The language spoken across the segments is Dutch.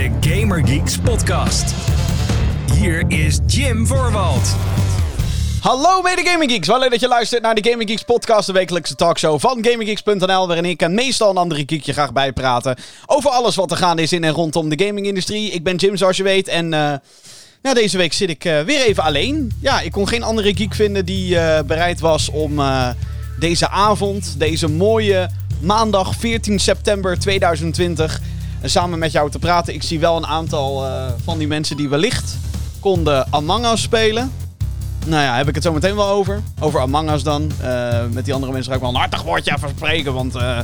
de Gamer Geeks podcast. Hier is Jim Voorwald. Hallo mede Gaming Geeks, wel leuk dat je luistert naar de Gaming Geeks podcast, de wekelijkse talkshow van GamingGeeks.nl, waarin ik en meestal een andere geekje graag bijpraten over alles wat er gaande is in en rondom de gamingindustrie. Ik ben Jim, zoals je weet, en ja, deze week zit ik uh, weer even alleen. Ja, ik kon geen andere geek vinden die uh, bereid was om deze avond, deze mooie maandag 14 september 2020, samen met jou te praten. Ik zie wel een aantal van die mensen die wellicht konden Among Us spelen. Nou ja, heb ik het zo meteen wel over. Over Among Us dan. Uh, met die andere mensen ga ik wel een hartig woordje even spreken. Want uh,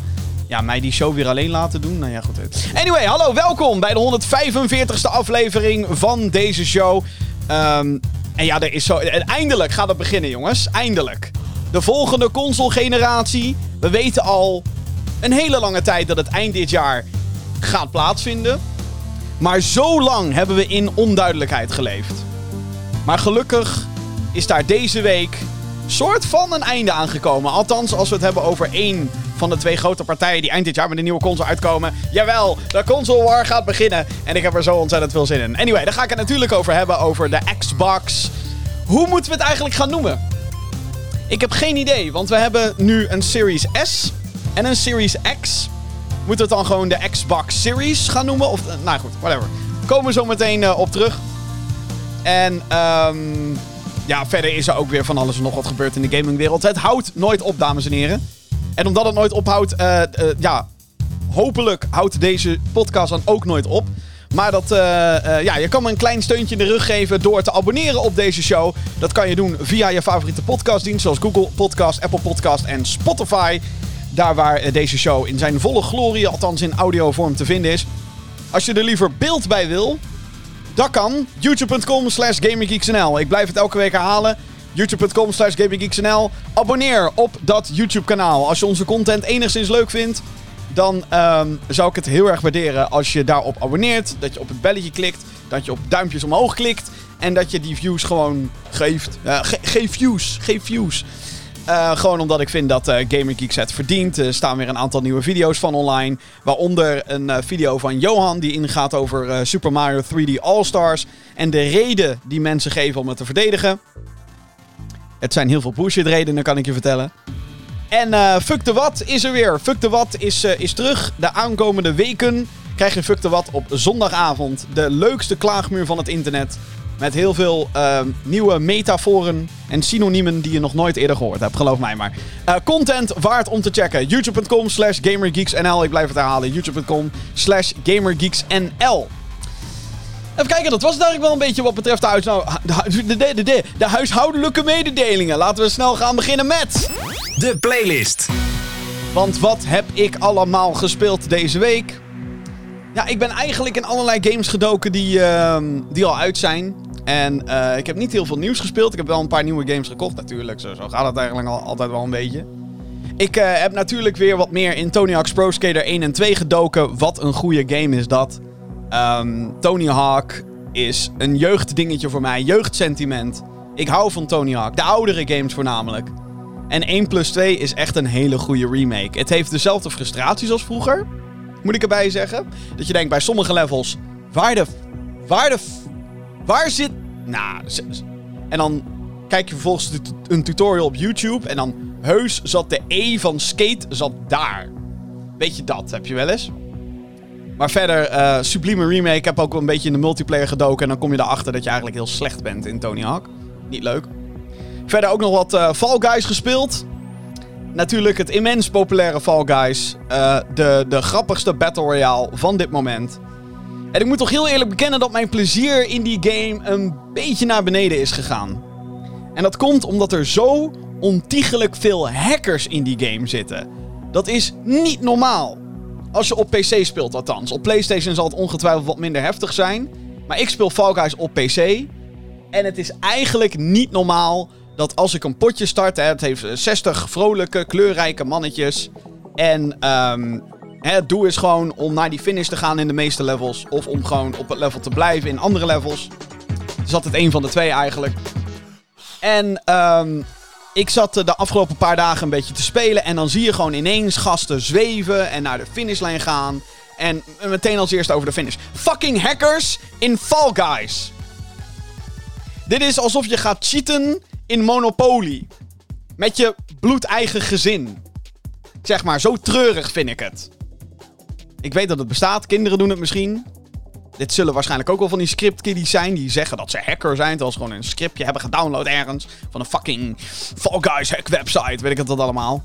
ja, mij die show weer alleen laten doen. Nou ja, goed. Anyway, hallo, welkom bij de 145ste aflevering van deze show. Um, en ja, er is zo... En eindelijk gaat het beginnen, jongens. Eindelijk. De volgende console-generatie. We weten al een hele lange tijd dat het eind dit jaar gaat plaatsvinden. Maar zo lang hebben we in onduidelijkheid geleefd. Maar gelukkig is daar deze week soort van een einde aangekomen. Althans, als we het hebben over één van de twee grote partijen die eind dit jaar met een nieuwe console uitkomen. Jawel, de console war gaat beginnen. En ik heb er zo ontzettend veel zin in. Anyway, daar ga ik het natuurlijk over hebben, over de Xbox. Hoe moeten we het eigenlijk gaan noemen? Ik heb geen idee, want we hebben nu een Series S en een Series X. Moeten we het dan gewoon de Xbox Series gaan noemen? Of, nou goed, whatever. Komen we zo meteen uh, op terug. En, um, ja, verder is er ook weer van alles en nog wat gebeurd in de gamingwereld. Het houdt nooit op, dames en heren. En omdat het nooit ophoudt, uh, ja, hopelijk houdt deze podcast dan ook nooit op. Maar dat, uh, ja, je kan me een klein steuntje in de rug geven door te abonneren op deze show. Dat kan je doen via je favoriete podcastdienst, zoals Google Podcast, Apple Podcast en Spotify. Daar waar deze show in zijn volle glorie, althans in audiovorm, te vinden is. Als je er liever beeld bij wil, dat kan. YouTube.com slash GamingGeeksNL. Ik blijf het elke week herhalen. YouTube.com slash GamingGeeksNL. Abonneer op dat YouTube kanaal. Als je onze content enigszins leuk vindt, dan um, zou ik het heel erg waarderen als je daarop abonneert. Dat je op het belletje klikt. Dat je op duimpjes omhoog klikt. En dat je die views gewoon geeft. Uh, ge geef views. Geef views. Uh, gewoon omdat ik vind dat uh, Gamer Geeks het verdient. Er staan weer een aantal nieuwe video's van online. Waaronder een uh, video van Johan die ingaat over Super Mario 3D All-Stars. En de reden die mensen geven om het te verdedigen. Het zijn heel veel bullshit redenen, kan ik je vertellen. En Fuck de Wat is er weer. Fuck de Wat is, is terug. De aankomende weken krijg je Fuck de Wat op zondagavond. De leukste klaagmuur van het internet. Met heel veel uh, nieuwe metaforen en synoniemen die je nog nooit eerder gehoord hebt. Geloof mij maar. Uh, content waard om te checken. YouTube.com slash GamerGeeksNL. Ik blijf het herhalen. YouTube.com slash GamerGeeksNL. Even kijken, dat was het eigenlijk wel een beetje wat betreft de, huis, nou, de, de, de, de, de huishoudelijke mededelingen. Laten we snel gaan beginnen met... De playlist. Want wat heb ik allemaal gespeeld deze week? Ja, ik ben eigenlijk in allerlei games gedoken die, uh, die al uit zijn. En uh, ik heb niet heel veel nieuws gespeeld. Ik heb wel een paar nieuwe games gekocht natuurlijk. Zo, zo gaat het eigenlijk al, altijd wel een beetje. Ik uh, heb natuurlijk weer wat meer in Tony Hawk's Pro Skater 1 en 2 gedoken. Wat een goede game is dat. Um, Tony Hawk is een jeugddingetje voor mij. Jeugdsentiment. Ik hou van Tony Hawk. De oudere games voornamelijk. En 1 plus 2 is echt een hele goede remake. Het heeft dezelfde frustraties als vroeger. Moet ik erbij zeggen. Dat je denkt bij sommige levels... Waar de... Waar de... Waar zit... Nou... En dan kijk je vervolgens een tutorial op YouTube. En dan heus zat de E van skate zat daar. Weet je dat? Heb je wel eens? Maar verder, uh, sublieme remake. Ik heb ook een beetje in de multiplayer gedoken. En dan kom je erachter dat je eigenlijk heel slecht bent in Tony Hawk. Niet leuk. Verder ook nog wat uh, Fall Guys gespeeld. Natuurlijk het immens populaire Fall Guys. Uh, de, de grappigste Battle Royale van dit moment. En ik moet toch heel eerlijk bekennen dat mijn plezier in die game een beetje naar beneden is gegaan. En dat komt omdat er zo ontiegelijk veel hackers in die game zitten. Dat is niet normaal. Als je op PC speelt althans. Op PlayStation zal het ongetwijfeld wat minder heftig zijn. Maar ik speel Fall op PC. En het is eigenlijk niet normaal dat als ik een potje start... Hè, het heeft 60 vrolijke, kleurrijke mannetjes. En um, hè, het doel is gewoon om naar die finish te gaan in de meeste levels. Of om gewoon op het level te blijven in andere levels. Dus altijd een van de twee eigenlijk. En um, ik zat de afgelopen paar dagen een beetje te spelen. En dan zie je gewoon ineens gasten zweven en naar de finishlijn gaan. En meteen als eerste over de finish. Fucking hackers in Fall Guys. Dit is alsof je gaat cheaten in Monopoly. Met je bloedeigen gezin. Zeg maar, zo treurig vind ik het. Ik weet dat het bestaat, kinderen doen het misschien. Dit zullen waarschijnlijk ook wel van die scriptkiddies zijn die zeggen dat ze hacker zijn. Terwijl ze gewoon een scriptje hebben gedownload ergens. Van een fucking Fall Guys hack website, weet ik het allemaal.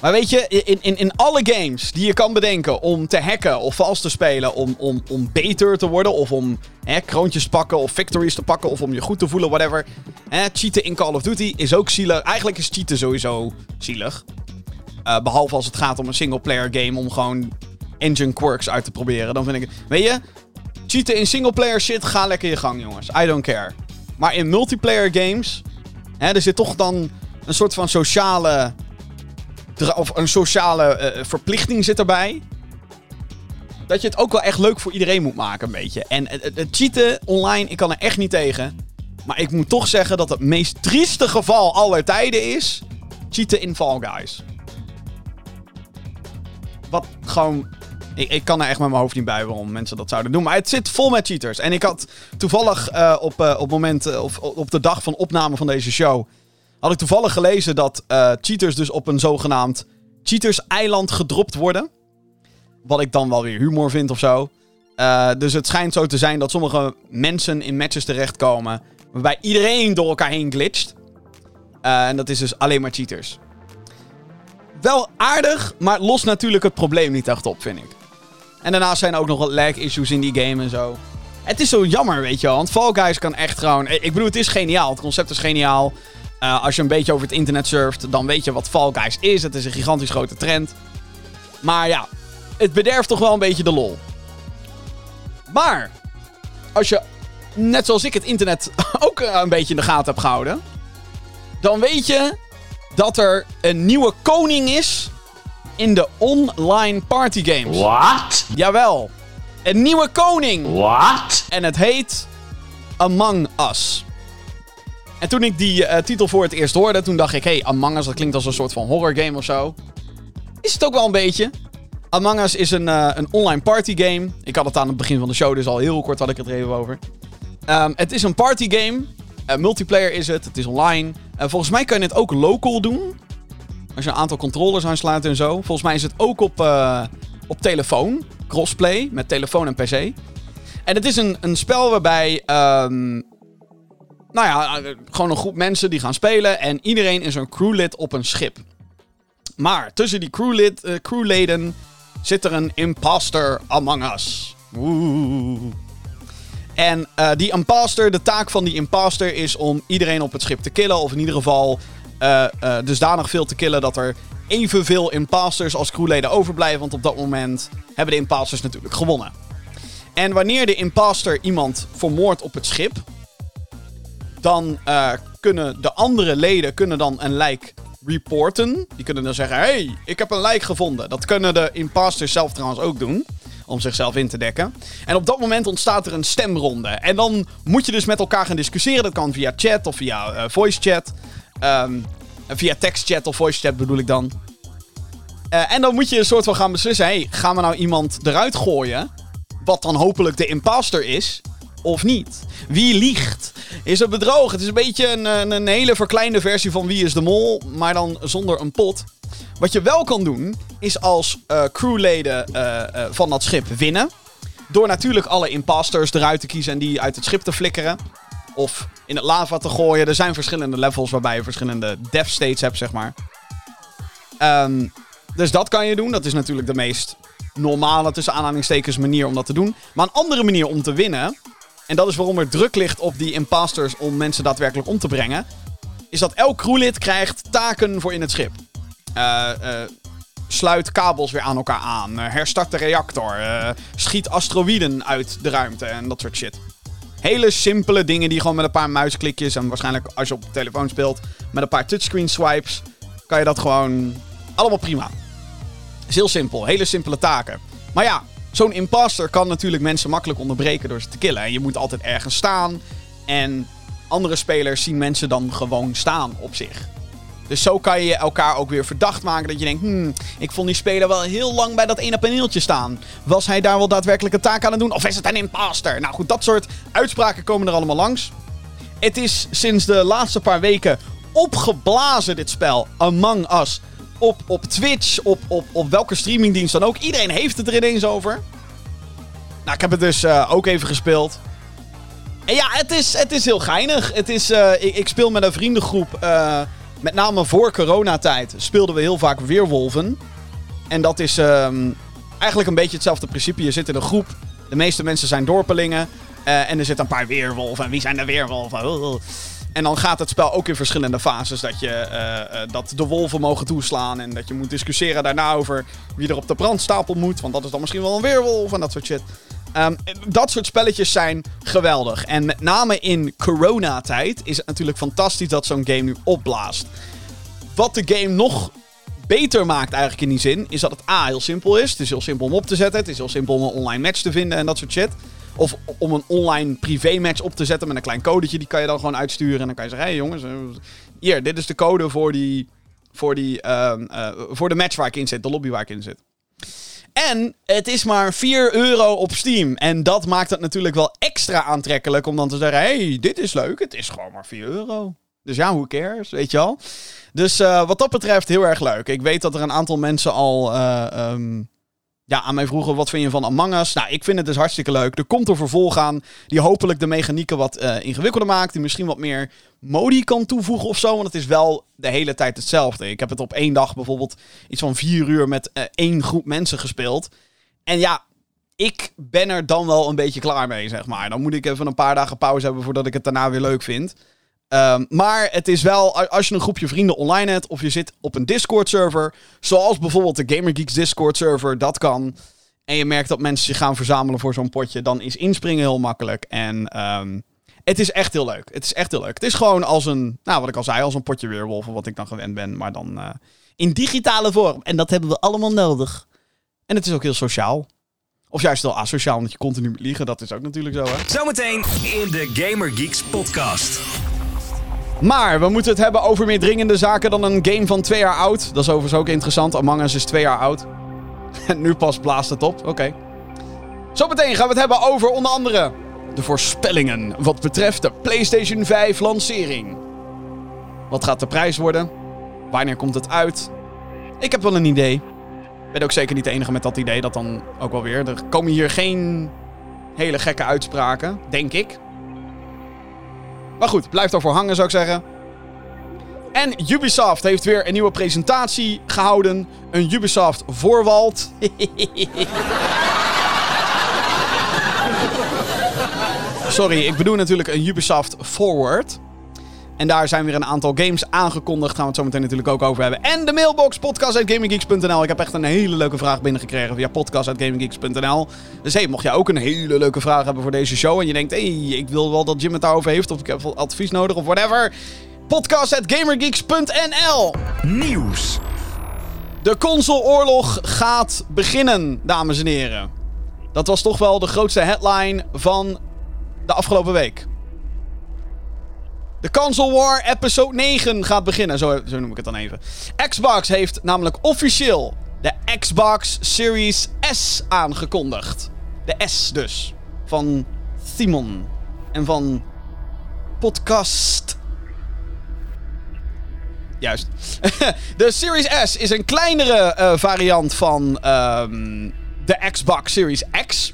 Maar weet je, in, in, in alle games die je kan bedenken om te hacken of vals te spelen, om, om, om beter te worden of om hè, kroontjes te pakken of victories te pakken of om je goed te voelen, whatever. Hè, cheaten in Call of Duty is ook zielig. Eigenlijk is cheaten sowieso zielig. Uh, behalve als het gaat om een single-player game om gewoon engine quirks uit te proberen. Dan vind ik. Weet je, cheaten in single-player shit, ga lekker je gang, jongens. I don't care. Maar in multiplayer games, hè, er zit toch dan een soort van sociale of een sociale uh, verplichting zit erbij. Dat je het ook wel echt leuk voor iedereen moet maken, een beetje. En het cheaten online, ik kan er echt niet tegen. Maar ik moet toch zeggen dat het meest trieste geval aller tijden is... cheaten in Fall Guys. Wat gewoon... Ik, ik kan er echt met mijn hoofd niet bij waarom mensen dat zouden doen. Maar het zit vol met cheaters. En ik had toevallig uh, op, uh, op, moment, of op de dag van opname van deze show had ik toevallig gelezen dat cheaters dus op een zogenaamd cheaters-eiland gedropt worden. Wat ik dan wel weer humor vind of zo. Dus het schijnt zo te zijn dat sommige mensen in matches terechtkomen. waarbij iedereen door elkaar heen glitcht. En dat is dus alleen maar cheaters. Wel aardig, maar lost natuurlijk het probleem niet echt op, vind ik. En daarnaast zijn ook nog wat lag-issues in die game en zo. Het is zo jammer, weet je wel. Want Fall Guys kan echt gewoon. Ik bedoel, het is geniaal. Het concept is geniaal. Uh, als je een beetje over het internet surft, dan weet je wat Fall Guys is. Het is een gigantisch grote trend. Maar ja, het bederft toch wel een beetje de lol. Maar, als je, net zoals ik, het internet ook een beetje in de gaten hebt gehouden. Dan weet je dat er een nieuwe koning is in de online party games. What? Jawel. Een nieuwe koning. What? En het heet Among Us. En toen ik die uh, titel voor het eerst hoorde, toen dacht ik... Hey, Among Us, dat klinkt als een soort van horror game of zo. Is het ook wel een beetje. Among Us is een, uh, een online party game. Ik had het aan het begin van de show, dus al heel kort had ik het er even over. Um, het is een party game. Uh, multiplayer is het, het is online. volgens mij kan je het ook local doen. Als je een aantal controllers aansluit en zo. Volgens mij is het ook op, op telefoon. Crossplay, met telefoon en pc. En het is een, een spel waarbij... Um, nou ja, gewoon een groep mensen die gaan spelen. En iedereen is een crewlid op een schip. Maar tussen die crewlid, uh, crewleden zit er een imposter among us. Oeh. En die imposter, de taak van die imposter is om iedereen op het schip te killen. Of in ieder geval uh, uh, dusdanig veel te killen dat er evenveel imposters als crewleden overblijven. Want op dat moment hebben de imposters natuurlijk gewonnen. En wanneer de imposter iemand vermoordt op het schip, dan uh, kunnen de andere leden kunnen dan een lijk reporten. Die kunnen dan zeggen: hey, ik heb een lijk gevonden. Dat kunnen de imposters zelf trouwens ook doen. Om zichzelf in te dekken. En op dat moment ontstaat er een stemronde. En dan moet je dus met elkaar gaan discussiëren. Dat kan via chat of via voice chat. Um, via text chat of voice chat bedoel ik dan. Uh, en dan moet je een soort van gaan beslissen: hey, gaan we nou iemand eruit gooien? Wat dan hopelijk de imposter is of niet? Wie liegt? Is het bedrog? Het is een beetje een, een, hele verkleinde versie van Wie is de Mol, maar dan zonder een pot. Wat je wel kan doen, is als uh, crewleden uh, van dat schip winnen. Door natuurlijk alle imposters eruit te kiezen en die uit het schip te flikkeren. Of in het lava te gooien. Er zijn verschillende levels waarbij je verschillende death states hebt, zeg maar. Um, dus dat kan je doen. Dat is natuurlijk de meest normale, tussen aanhalingstekens, manier om dat te doen. Maar een andere manier om te winnen en dat is waarom er druk ligt op die imposters om mensen daadwerkelijk om te brengen. Is dat elk crewlid krijgt taken voor in het schip. Uh, uh, sluit kabels weer aan elkaar aan. Uh, herstart de reactor. schiet asteroïden uit de ruimte en dat soort shit. Hele simpele dingen die gewoon met een paar muisklikjes en waarschijnlijk als je op de telefoon speelt met een paar touchscreen swipes kan je dat gewoon allemaal prima. Is heel simpel, hele simpele taken. Maar ja, Zo'n imposter kan natuurlijk mensen makkelijk onderbreken door ze te killen. En je moet altijd ergens staan. En andere spelers zien mensen dan gewoon staan op zich. Dus zo kan je elkaar ook weer verdacht maken. Dat je denkt, hmm, ik vond die speler wel heel lang bij dat ene paneeltje staan. Was hij daar wel daadwerkelijk een taak aan het doen? Of is het een imposter? Nou goed, dat soort uitspraken komen er allemaal langs. Het is sinds de laatste paar weken opgeblazen, dit spel. Among Us. Op, op Twitch, op, op, op welke streamingdienst dan ook. Iedereen heeft het er ineens over. Nou, ik heb het dus uh, ook even gespeeld. En ja, het is, het is heel geinig. Het is, uh, ik, ik, speel met een vriendengroep. Uh, met name voor coronatijd speelden we heel vaak Weerwolven. En dat is um, eigenlijk een beetje hetzelfde principe. Je zit in een groep. De meeste mensen zijn dorpelingen. en er zitten een paar weerwolven. En wie zijn de weerwolven? En dan gaat het spel ook in verschillende fases. Dat, je, uh, uh, dat de wolven mogen toeslaan. En dat je moet discussiëren daarna over wie er op de brandstapel moet. Want dat is dan misschien wel een weerwolf en dat soort shit. Um, dat soort spelletjes zijn geweldig. En met name in coronatijd is het natuurlijk fantastisch dat zo'n game nu opblaast. Wat de game nog beter maakt eigenlijk in die zin, is dat het A heel simpel is. Het is heel simpel om op te zetten. Het is heel simpel om een online match te vinden en dat soort shit. Of om een online privé-match op te zetten met een klein codetje. Die kan je dan gewoon uitsturen. En dan kan je zeggen: hé hey jongens, hier, dit is de code voor, die, voor, die, uh, uh, voor de match waar ik in zit. De lobby waar ik in zit. En het is maar 4 euro op Steam. En dat maakt het natuurlijk wel extra aantrekkelijk om dan te zeggen: hey, dit is leuk. Het is gewoon maar 4 euro. Dus ja, who cares, weet je al. Dus uh, wat dat betreft heel erg leuk. Ik weet dat er een aantal mensen al um, ja, aan mij vroegen wat vind je van Among Us. Nou, ik vind het dus hartstikke leuk. Er komt een vervolg aan die hopelijk de mechanieken wat uh, ingewikkelder maakt. Die misschien wat meer modi kan toevoegen of zo. Want het is wel de hele tijd hetzelfde. Ik heb het op één dag bijvoorbeeld iets van vier uur met uh, één groep mensen gespeeld. En ja, ik ben er dan wel een beetje klaar mee, zeg maar. Dan moet ik even een paar dagen pauze hebben voordat ik het daarna weer leuk vind. Um, maar het is wel, als je een groepje vrienden online hebt of je zit op een Discord-server, zoals bijvoorbeeld de GamerGeeks Discord-server, dat kan. En je merkt dat mensen zich gaan verzamelen voor zo'n potje, dan is inspringen heel makkelijk. En um, het is echt heel leuk. Het is echt heel leuk. Het is gewoon als een, nou wat ik al zei, als een potje weerwolven, wat ik dan gewend ben, maar dan uh, in digitale vorm. En dat hebben we allemaal nodig. En het is ook heel sociaal. Of juist wel asociaal, omdat je continu moet liegen. Dat is ook natuurlijk zo, hè? Zometeen in de Gamer Geeks podcast. Maar we moeten het hebben over meer dringende zaken dan een game van twee jaar oud. Dat is overigens ook interessant. Among Us is twee jaar oud. En nu pas blaast het op. Oké. Okay. Zometeen gaan we het hebben over onder andere de voorspellingen wat betreft de PlayStation 5 lancering. Wat gaat de prijs worden? Wanneer komt het uit? Ik heb wel een idee. Ik ben ook zeker niet de enige met dat idee. Dat dan ook wel weer. Er komen hier geen hele gekke uitspraken, denk ik. Maar goed, blijf daarvoor hangen zou ik zeggen. En Ubisoft heeft weer een nieuwe presentatie gehouden. Een Ubisoft voorwald. Sorry, ik bedoel natuurlijk een Ubisoft Forward. En daar zijn weer een aantal games aangekondigd. Gaan we het zo meteen natuurlijk ook over hebben. En de mailbox podcast.gaminggeeks.nl. Ik heb echt een hele leuke vraag binnengekregen via podcast.gaminggeeks.nl. Dus hey, mocht jij ook een hele leuke vraag hebben voor deze show. En je denkt, hé, hey, ik wil wel dat Jim het daarover heeft. Of ik heb advies nodig of whatever. Podcast.gamergeeks.nl. Nieuws. De consoleoorlog gaat beginnen, dames en heren. Dat was toch wel de grootste headline van de afgelopen week. De Console War Episode 9 gaat beginnen. Zo, zo noem ik het dan even. Xbox heeft namelijk officieel de Xbox Series S aangekondigd. De S dus. Van Simon. En van Podcast. Juist. de Series S is een kleinere uh, variant van um, de Xbox Series X.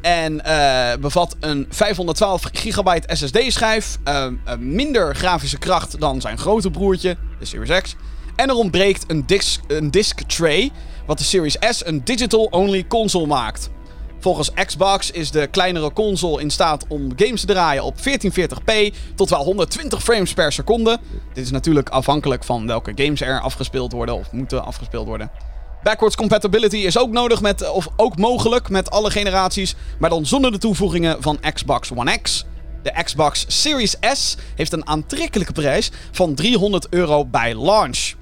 En uh, bevat een 512 gigabyte SSD-schijf. Uh, minder grafische kracht dan zijn grote broertje, de Series X. En er ontbreekt een disc, een disc tray, wat de Series S een digital-only console maakt. Volgens Xbox is de kleinere console in staat om games te draaien op 1440p tot wel 120 frames per seconde. Dit is natuurlijk afhankelijk van welke games er afgespeeld worden of moeten afgespeeld worden. Backwards compatibility is ook nodig met, of ook mogelijk met alle generaties, maar dan zonder de toevoegingen van Xbox One X. De Xbox Series S heeft een aantrekkelijke prijs van 300 euro bij launch.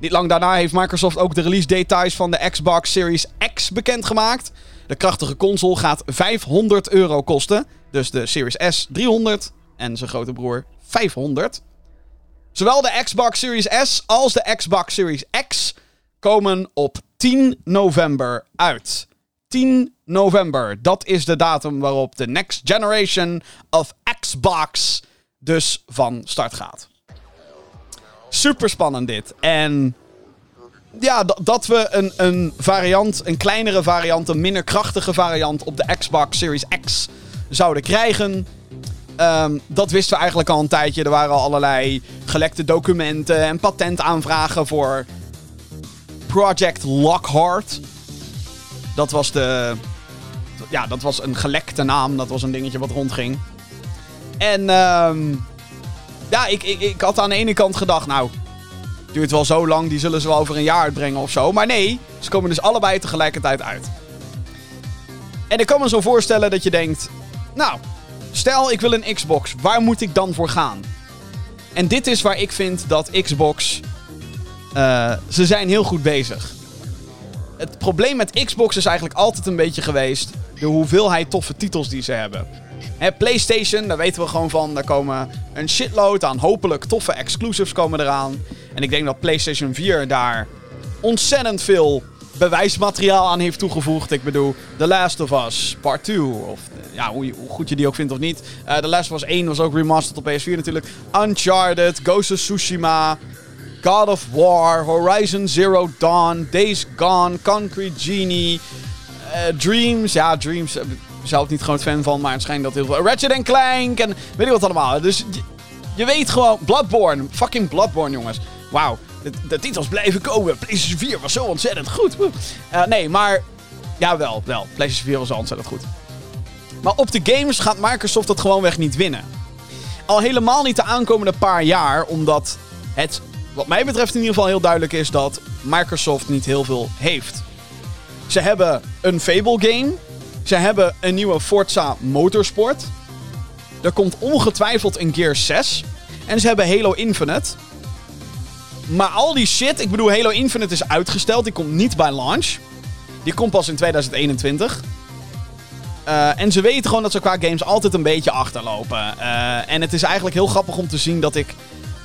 Niet lang daarna heeft Microsoft ook de release details van de Xbox Series X bekendgemaakt. De krachtige console gaat 500 euro kosten. Dus de Series S 300 en zijn grote broer 500. Zowel de Xbox Series S als de Xbox Series X komen op 10 november uit. 10 november. Dat is de datum waarop de next generation of Xbox dus van start gaat. Super spannend dit. En ja, dat we een, een variant, een kleinere variant, een minder krachtige variant op de Xbox Series X zouden krijgen. Um, dat wisten we eigenlijk al een tijdje. Er waren al allerlei gelekte documenten en patentaanvragen voor Project Lockhart. Dat was de. Ja, dat was een gelekte naam. Dat was een dingetje wat rondging. En um, ja, ik, ik, ik had aan de ene kant gedacht, nou, duurt wel zo lang, die zullen ze wel over een jaar uitbrengen of zo. Maar nee, ze komen dus allebei tegelijkertijd uit. En ik kan me zo voorstellen dat je denkt, nou, stel ik wil een Xbox, waar moet ik dan voor gaan? En dit is waar ik vind dat Xbox, uh, ze zijn heel goed bezig. Het probleem met Xbox is eigenlijk altijd een beetje geweest de hoeveelheid toffe titels die ze hebben. Hè, PlayStation, daar weten we gewoon van. Daar komen een shitload aan hopelijk toffe exclusives komen eraan. En ik denk dat PlayStation 4 daar ontzettend veel bewijsmateriaal aan heeft toegevoegd. Ik bedoel, The Last of Us Part 2. Of ja, hoe, hoe, goed je die ook vindt of niet. Uh, The Last of Us 1 was ook remastered op PS4 natuurlijk. Uncharted, Ghost of Tsushima. God of War, Horizon Zero Dawn, Days Gone, Concrete Genie, uh, Dreams. Ja, Dreams zelf niet groot fan van, maar het schijnt dat heel veel... Ratchet Clank en weet ik wat allemaal. Dus je, weet gewoon... Bloodborne. Fucking Bloodborne, jongens. Wauw. De, titels blijven komen. PlayStation 4 was zo ontzettend goed. Uh, nee, maar... Ja, wel, wel. PlayStation 4 was al ontzettend goed. Maar op de games gaat Microsoft dat gewoonweg niet winnen. Al helemaal niet de aankomende paar jaar, omdat het, wat mij betreft in ieder geval heel duidelijk is dat Microsoft niet heel veel heeft. Ze hebben een Fable game, ze hebben een nieuwe Forza Motorsport. Er komt ongetwijfeld een Gear 6. En ze hebben Halo Infinite. Maar al die shit, ik bedoel, Halo Infinite is uitgesteld. Die komt niet bij launch. Die komt pas in 2021. Uh, eh, en ze weten gewoon dat ze qua games altijd een beetje achterlopen. Uh, en het is eigenlijk heel grappig om te zien dat ik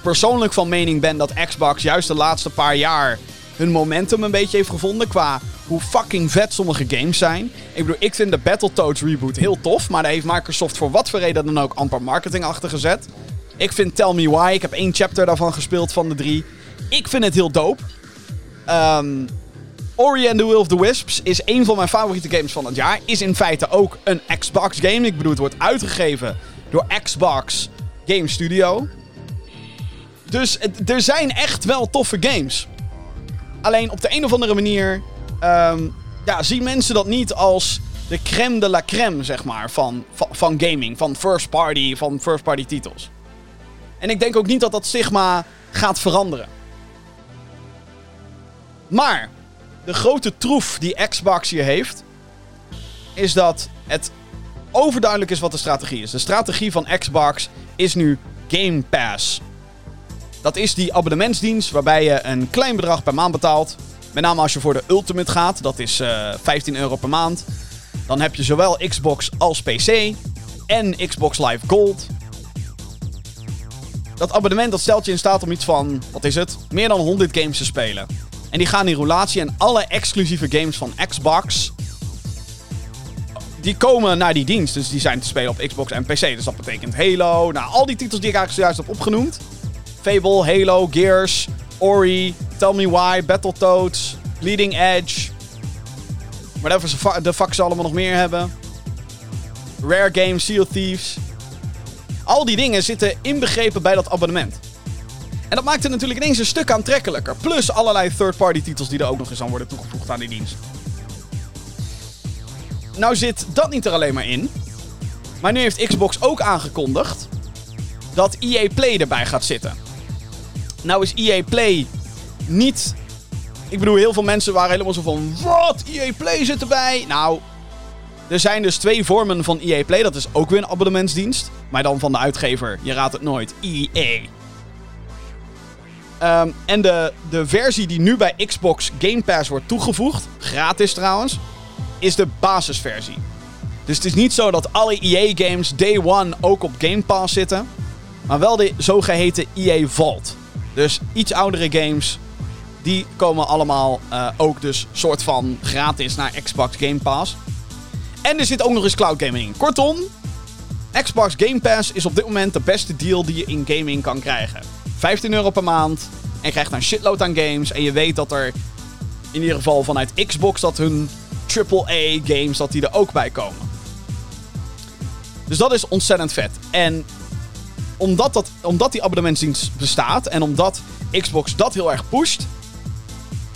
persoonlijk van mening ben dat Xbox juist de laatste paar jaar hun momentum een beetje heeft gevonden qua hoe fucking vet sommige games zijn. Ik bedoel, ik vind de Battletoads reboot heel tof, maar daar heeft Microsoft voor wat voor reden dan ook amper marketing achter gezet. Ik vind Tell Me Why, ik heb één chapter daarvan gespeeld van de drie. Ik vind het heel dope. Um, Ori and the Will of the Wisps is een van mijn favoriete games van het jaar. Is in feite ook een Xbox game. Ik bedoel, het wordt uitgegeven door Xbox Game Studio. Dus er zijn echt wel toffe games. Alleen op de een of andere manier um, ja, zien mensen dat niet als de crème de la crème, zeg maar, van, van, van gaming. Van first party, van first party titels. En ik denk ook niet dat dat stigma gaat veranderen. Maar de grote troef die Xbox hier heeft, is dat het overduidelijk is wat de strategie is. De strategie van Xbox is nu Game Pass. Dat is die abonnementsdienst waarbij je een klein bedrag per maand betaalt. Met name als je voor de Ultimate gaat, dat is uh, eh, 15 euro per maand. Dan heb je zowel Xbox als PC en Xbox Live Gold. Dat abonnement dat stelt je in staat om iets van, wat is het, meer dan 100 games te spelen. En die gaan in roulatie en alle exclusieve games van Xbox, die komen naar die dienst. Dus die zijn te spelen op Xbox en PC. Dus dat betekent Halo, nou al die titels die ik eigenlijk zojuist heb opgenoemd. Fable, Halo, Gears, Ori, Tell Me Why, Battletoads, Leading Edge. Whatever de fuck ze allemaal nog meer hebben. Rare Games, Seal Thieves. Al die dingen zitten inbegrepen bij dat abonnement. En dat maakt het natuurlijk ineens een stuk aantrekkelijker. Plus allerlei third-party titels die er ook nog eens aan worden toegevoegd aan die dienst. Nou zit dat niet er alleen maar in. Maar nu heeft Xbox ook aangekondigd dat EA Play erbij gaat zitten. Nou is EA Play niet... Ik bedoel, heel veel mensen waren helemaal zo van... Wat? EA Play zit erbij? Nou, er zijn dus twee vormen van EA Play. Dat is ook weer een abonnementsdienst. Maar dan van de uitgever. Je raadt het nooit. EA. Ehm, en de, de versie die nu bij Xbox Game Pass wordt toegevoegd, gratis trouwens, is de basisversie. Dus het is niet zo dat alle EA-games day one ook op Game Pass zitten. Maar wel de zogeheten EA Vault. Dus iets oudere games, die komen allemaal uh, ook dus soort van gratis naar Xbox Game Pass. En er zit ook nog eens cloud gaming in. Kortom, Xbox Game Pass is op dit moment de beste deal die je in gaming kan krijgen. 15 euro per maand. En je krijgt een shitload aan games. En je weet dat er in ieder geval vanuit Xbox dat hun AAA games dat die er ook bij komen. Dus dat is ontzettend vet. En omdat, dat, omdat die abonnementsdienst bestaat en omdat Xbox dat heel erg pusht,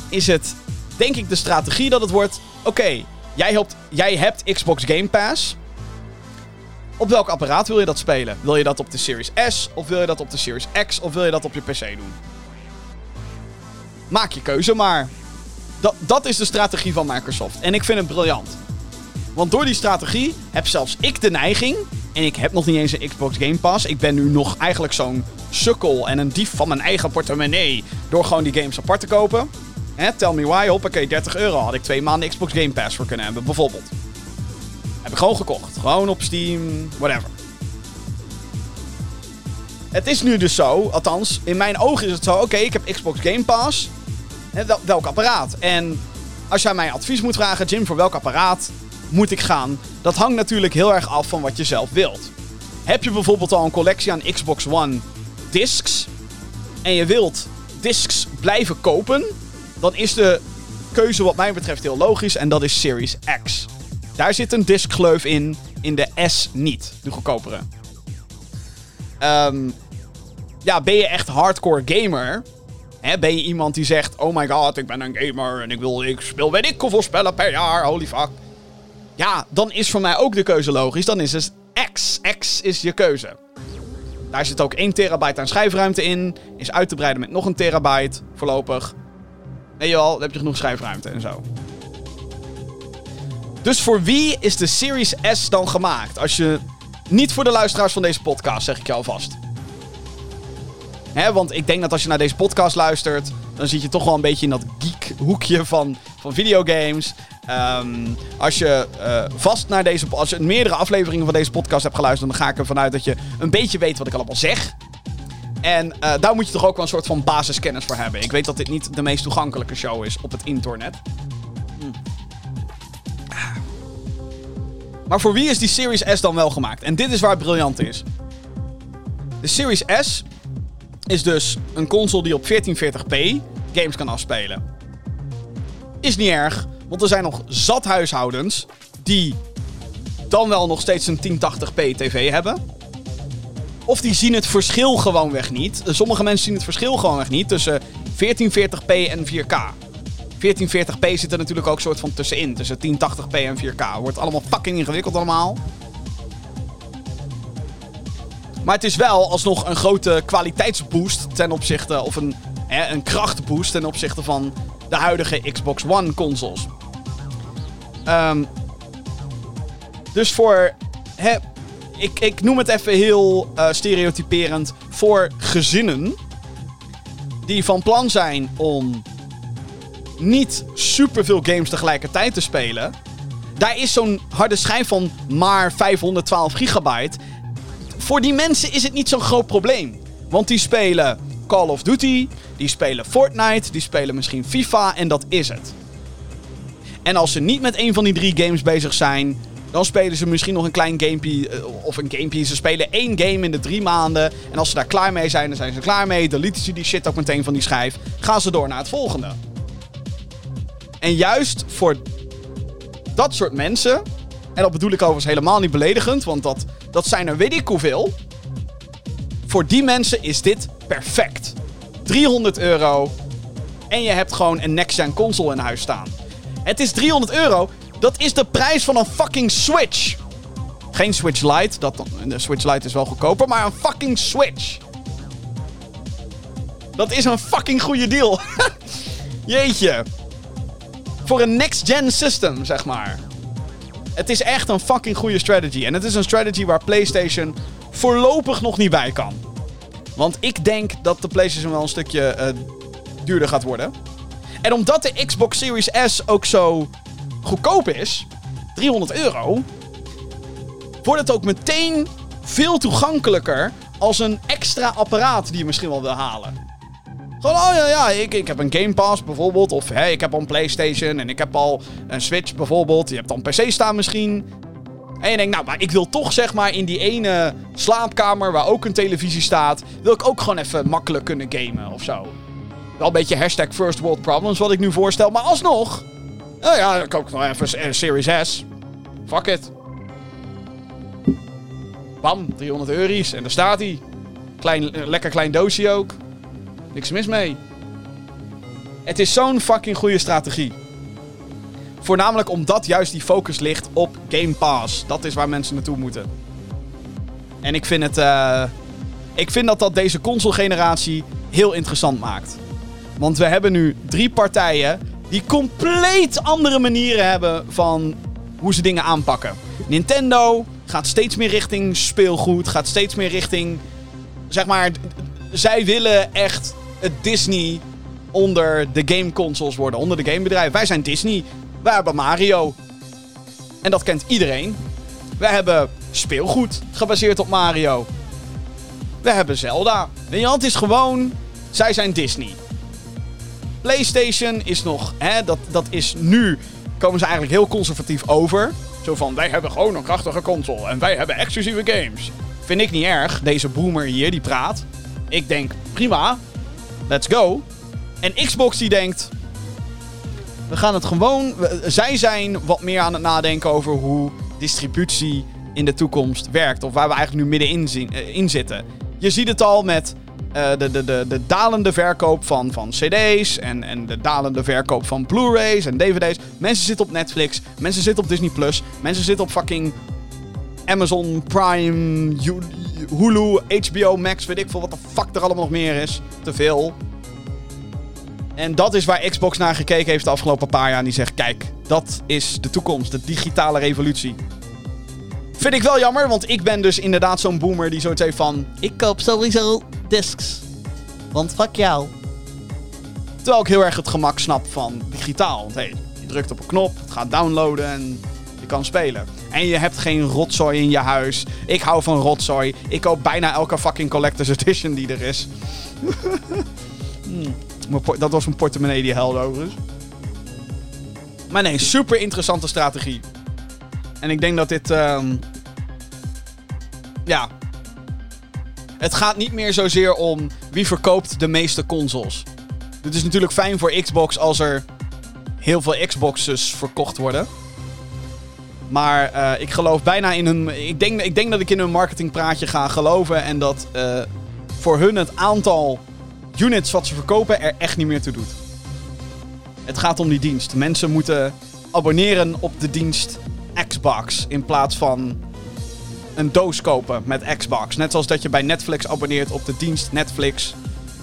is het denk ik de strategie dat het wordt: oké, jij, jij hebt Xbox Game Pass. Op welk apparaat wil je dat spelen? Wil je dat op de Series S of wil je dat op de Series X of wil je dat op je PC doen? Maak je keuze maar. Dat, dat is de strategie van Microsoft. En ik vind het briljant. Want door die strategie heb zelfs ik de neiging. En ik heb nog niet eens een Xbox Game Pass. Ik ben nu nog eigenlijk zo'n sukkel en een dief van mijn eigen portemonnee. Door gewoon die games apart te kopen. Hè, tell me why, hoppakee, 30 euro had ik twee maanden Xbox Game Pass voor kunnen hebben, bijvoorbeeld. Heb ik gewoon gekocht. Gewoon op Steam, whatever. Het is nu dus zo, althans, in mijn ogen is het zo, oké, ik heb Xbox Game Pass. Wel, welk apparaat? En als jij mij advies moet vragen, Jim, voor welk apparaat moet ik gaan? Dat hangt natuurlijk heel erg af van wat je zelf wilt. Heb je bijvoorbeeld al een collectie aan Xbox One discs en je wilt discs blijven kopen, dan is de keuze wat mij betreft heel logisch en dat is Series X. Daar zit een discgleuf in, in de S niet, de goedkopere. Um, ja, ben je echt hardcore gamer? Ben je iemand die zegt, oh my god, ik ben een gamer en ik, wil, ik speel weet ik hoeveel spellen per jaar, holy fuck. Ja, dan is voor mij ook de keuze logisch. Dan is het X. X is je keuze. Daar zit ook 1 terabyte aan schijfruimte in. Is uit te breiden met nog een terabyte voorlopig. Je wel, dan heb je genoeg schijfruimte en zo. Dus voor wie is de Series S dan gemaakt? Als je niet voor de luisteraars van deze podcast, zeg ik je alvast. Want ik denk dat als je naar deze podcast luistert, dan zit je toch wel een beetje in dat geek hoekje van, van videogames. Um, als je uh, vast naar deze, als je meerdere afleveringen van deze podcast hebt geluisterd, dan ga ik ervan uit dat je een beetje weet wat ik allemaal zeg. En uh, daar moet je toch ook wel een soort van basiskennis voor hebben. Ik weet dat dit niet de meest toegankelijke show is op het internet. Hm. Maar voor wie is die Series S dan wel gemaakt? En dit is waar het briljant is. De Series S is dus een console die op 1440p games kan afspelen. Is niet erg, want er zijn nog zat huishoudens die dan wel nog steeds een 1080p tv hebben. Of die zien het verschil gewoonweg niet. Sommige mensen zien het verschil gewoonweg niet tussen 1440p en 4K. 1440p zit er natuurlijk ook soort van tussenin. Tussen 1080p en 4K. Wordt allemaal fucking ingewikkeld allemaal. Maar het is wel alsnog een grote kwaliteitsboost ten opzichte... Of een, hè, een krachtboost ten opzichte van de huidige Xbox One consoles. Um, dus voor... Ik, ik noem het even heel uh, stereotyperend. Voor gezinnen die van plan zijn om niet superveel games tegelijkertijd te spelen. Daar is zo'n harde schijf van maar 512 gigabyte. Voor die mensen is het niet zo'n groot probleem. Want die spelen Call of Duty, die spelen Fortnite, die spelen misschien FIFA en dat is het. En als ze niet met een van die drie games bezig zijn, dan spelen ze misschien nog een klein gamepie. Eh, of een gamepie. Ze spelen één game in de drie maanden. En als ze daar klaar mee zijn, dan zijn ze klaar mee. Deleten ze die shit ook meteen van die schijf. Gaan ze door naar het volgende. En juist voor dat soort mensen. En dat bedoel ik overigens helemaal niet beledigend. Want dat, dat zijn er weet ik hoeveel. Voor die mensen is dit perfect. 300 euro. En je hebt gewoon een next-gen console in huis staan. Het is 300 euro. Dat is de prijs van een fucking Switch. Geen Switch Lite. Dat, de Switch Lite is wel goedkoper. Maar een fucking Switch. Dat is een fucking goede deal. Jeetje. Voor een next-gen system, zeg maar. Het is echt een fucking goede strategy. En het is een strategy waar PlayStation voorlopig nog niet bij kan. Want ik denk dat de PlayStation wel een stukje uh, duurder gaat worden. En omdat de Xbox Series S ook zo goedkoop is, 300 euro, wordt het ook meteen veel toegankelijker als een extra apparaat die je misschien wel wil halen. Gewoon, oh ja, ja, ik, ik heb een Game Pass bijvoorbeeld. Of hey, ik heb al een PlayStation en ik heb al een Switch bijvoorbeeld. Je hebt een PC staan misschien. En je denkt, nou, maar ik wil toch zeg maar in die ene slaapkamer waar ook een televisie staat. Wil ik ook gewoon even makkelijk kunnen gamen of zo. Wel een beetje hashtag first world problems wat ik nu voorstel. Maar alsnog. Nou ja, ik ook nog even een Series S. Fuck it. Bam, 300 euro's en daar staat hij. Klein, lekker klein doosje ook. Niks mis mee. Het is zo'n fucking goede strategie. Voornamelijk omdat juist die focus ligt op Game Pass. Dat is waar mensen naartoe moeten. En ik vind het. eh, ik vind dat dat deze console-generatie heel interessant maakt. Want we hebben nu drie partijen die compleet andere manieren hebben van hoe ze dingen aanpakken. Nintendo gaat steeds meer richting speelgoed, gaat steeds meer richting. Zeg maar, zij willen echt het Disney onder de gameconsoles worden, onder de gamebedrijven. Wij zijn Disney, wij hebben Mario. En dat kent iedereen. Wij hebben speelgoed gebaseerd op Mario. We hebben Zelda. Weet het is gewoon... Zij zijn Disney. PlayStation is nog... Hè, dat, dat is nu... Komen ze eigenlijk heel conservatief over. Zo van, wij hebben gewoon een krachtige console. En wij hebben exclusieve games. Vind ik niet erg. Deze boomer hier, die praat. Ik denk, prima. Let's go. En Xbox die denkt... We gaan het gewoon... zij zijn wat meer aan het nadenken over hoe distributie in de toekomst werkt. Of waar we eigenlijk nu middenin eh, zitten. Je ziet het al met eh, de, de, de, de dalende verkoop van, van CD's. En, en de dalende verkoop van Blu-rays en DVD's. Mensen zitten op Netflix. Mensen zitten op Disney Plus. Mensen zitten op fucking Amazon Prime, Hu- Hulu, HBO Max. Weet ik veel wat de fuck er allemaal nog meer is. Te veel. En dat is waar Xbox naar gekeken heeft de afgelopen paar jaar. En die zegt: kijk, dat is de toekomst, de digitale revolutie. Vind ik wel jammer, want ik ben dus inderdaad zo'n boomer die zoiets heeft van... Ik koop sowieso discs. Want fuck jou. Terwijl ik heel erg het gemak snap van digitaal. Want hey, je drukt op een knop, het gaat downloaden en je kan spelen. En je hebt geen rotzooi in je huis. Ik hou van rotzooi. Ik koop bijna elke fucking collector's edition die er is. Hmm, Dat was een portemonnee die helde overigens. Maar nee, super interessante strategie. En ik denk dat dit. ehm, ja. Het gaat niet meer zozeer om wie verkoopt de meeste consoles. Dit is natuurlijk fijn voor Xbox als er heel veel Xboxes verkocht worden. Maar eh, ik geloof bijna in hun. Ik denk, ik denk dat ik in hun marketingpraatje ga geloven. En dat eh, voor hun het aantal units wat ze verkopen er echt niet meer toe doet. Het gaat om die dienst. Mensen moeten abonneren op de dienst Xbox in plaats van een doos kopen met Xbox. Net zoals dat je bij Netflix abonneert op de dienst Netflix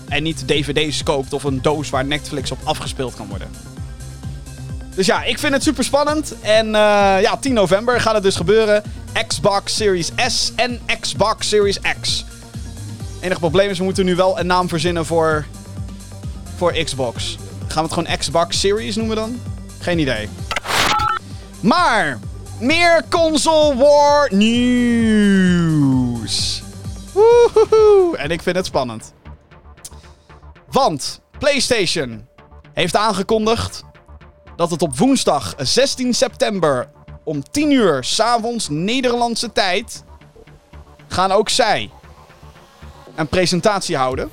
en niet dvd's koopt of een doos waar Netflix op afgespeeld kan worden. Dus ja, ik vind het super spannend. En eh, ja, 10 november gaat het dus gebeuren. Xbox Series S en Xbox Series X. Enige probleem is, we moeten nu wel een naam verzinnen voor, voor Xbox. Gaan we het gewoon Xbox Series noemen dan? Geen idee. Maar, meer console war nieuws. Woehoehoe. En ik vind het spannend. Want PlayStation heeft aangekondigd dat het op woensdag 16 september om 10 uur s'avonds Nederlandse tijd gaan ook zij een presentatie houden.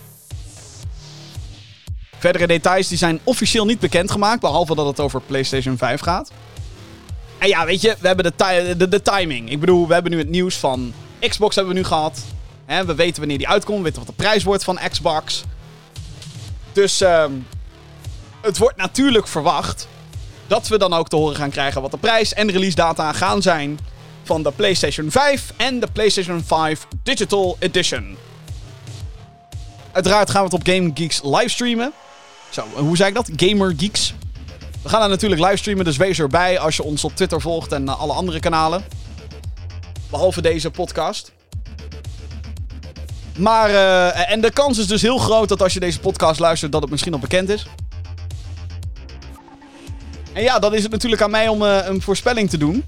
Verdere details die zijn officieel niet bekendgemaakt, behalve dat het over PlayStation 5 gaat. En ja, weet je, we hebben de, de, timing. Ik bedoel, we hebben nu het nieuws van Xbox hebben we nu gehad. We weten wanneer die uitkomt, we weten wat de prijs wordt van Xbox. Dus ehm, het wordt natuurlijk verwacht dat we dan ook te horen gaan krijgen wat de prijs en release data gaan zijn van de PlayStation 5 en de PlayStation 5 Digital Edition. Uiteraard gaan we het op Game Geeks livestreamen. Zo, hoe zei ik dat? Gamer Geeks. We gaan er natuurlijk livestreamen, dus wees erbij als je ons op Twitter volgt en eh, alle andere kanalen. Behalve deze podcast. Maar, eh, en de kans is dus heel groot dat als je deze podcast luistert, dat het misschien al bekend is. En ja, dan is het natuurlijk aan mij om eh, een voorspelling te doen.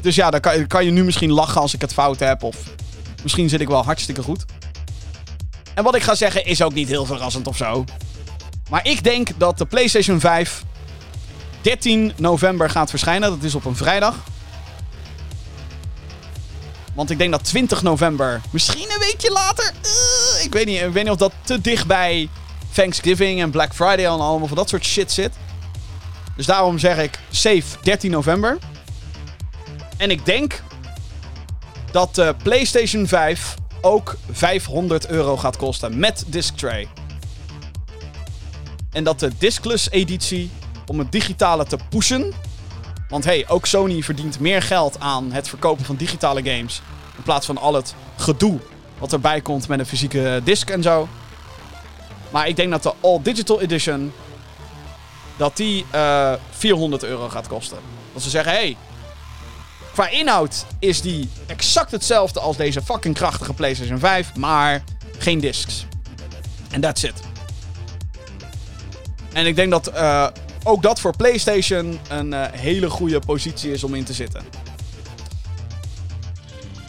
Dus ja, dan kan, kan je nu misschien lachen als ik het fout heb. Of misschien zit ik wel hartstikke goed. En wat ik ga zeggen is ook niet heel verrassend of zo. Maar ik denk dat de PlayStation 5 13 november gaat verschijnen. Dat is op een vrijdag. Want ik denk dat 20 november, misschien een weekje later. eh, ik, weet niet, ik weet niet of dat te dicht bij Thanksgiving en Black Friday en allemaal van dat soort shit zit. Dus daarom zeg ik safe 13 november. En ik denk dat de PlayStation 5 ook 500 euro gaat kosten met disc tray. En dat de discless editie om het digitale te pushen. Want hey, ook Sony verdient meer geld aan het verkopen van digitale games. In plaats van al het gedoe wat erbij komt met een fysieke disc en zo. Maar ik denk dat de All Digital Edition. dat die eh 400 euro gaat kosten. Dat ze zeggen: hey, qua inhoud is die exact hetzelfde als deze fucking krachtige PlayStation 5, maar geen discs. En that's it. En ik denk dat eh, ook dat voor PlayStation een eh, hele goede positie is om in te zitten.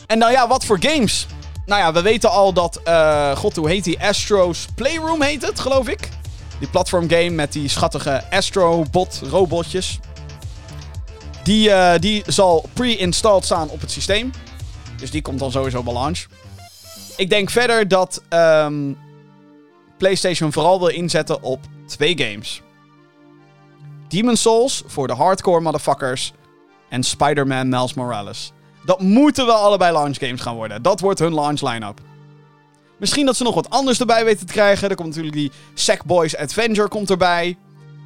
En nou ja, wat voor games? Nou ja, we weten al dat, eh, god hoe heet die? Astro's Playroom heet het, geloof ik. Die platformgame met die schattige Astro-bot robotjes. Die, eh, die zal pre-installed staan op het systeem. Dus die komt dan sowieso bij launch. Ik denk verder dat ehm, PlayStation vooral wil inzetten op twee games. Demon's Souls voor de hardcore motherfuckers. En Spider-Man Miles Morales. Dat moeten wel allebei launch games gaan worden. Dat wordt hun launch line-up. Misschien dat ze nog wat anders erbij weten te krijgen. Er komt natuurlijk die Sackboys Adventure komt erbij.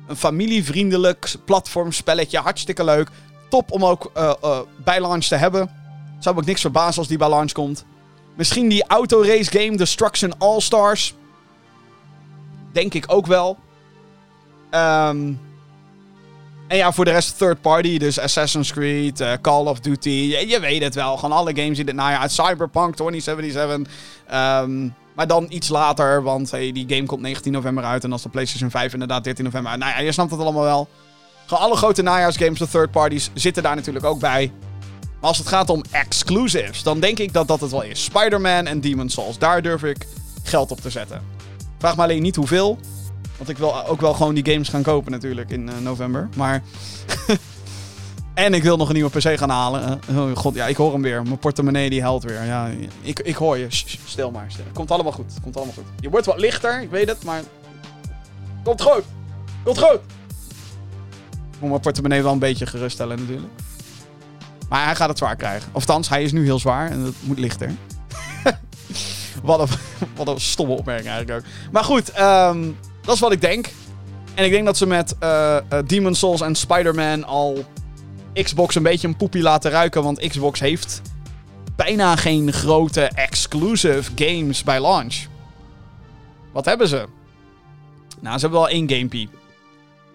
Een familievriendelijk platformspelletje. Hartstikke leuk. Top om ook eh, bij launch te hebben. Zou me ook niks verbazen als die bij launch komt. Misschien die autorace game Destruction All-Stars. Denk ik ook wel. Ehm... En ja, voor de rest third party. Dus Assassin's Creed, eh, Call of Duty. Je, je weet het wel. Gewoon alle games in dit najaar. Uit Cyberpunk 2077. Ehm, maar dan iets later. Want hey, die game komt 19 november uit. En als de PlayStation 5 inderdaad 13 november uit. Nou ja, je snapt het allemaal wel. Alle grote najaarsgames, de third parties, zitten daar natuurlijk ook bij. Maar als het gaat om exclusives, dan denk ik dat dat het wel is. Spider-Man en Demon's Souls. Daar durf ik geld op te zetten. Vraag me alleen niet hoeveel. Want ik wil ook wel gewoon die games gaan kopen natuurlijk in eh, november. Maar... en ik wil nog een nieuwe PC gaan halen. Eh, oh god, ja, ik hoor hem weer. Mijn portemonnee die helpt weer. Ja, ik, ik hoor je. Stil maar. Stil. Komt allemaal goed. Komt allemaal goed. Je wordt wat lichter, ik weet het, maar... Komt goed. Komt goed. Moet mijn portemonnee wel een beetje geruststellen natuurlijk. Maar hij gaat het zwaar krijgen. Of althans, hij is nu heel zwaar en het moet lichter. wat, een, wat een stomme opmerking eigenlijk ook. Maar goed, ehm, dat is wat ik denk. En ik denk dat ze met uh, Demon's Souls en Spider-Man al Xbox een beetje een poepie laten ruiken. Want Xbox heeft bijna geen grote exclusive games bij launch. Wat hebben ze? Nou, ze hebben wel één gamepie.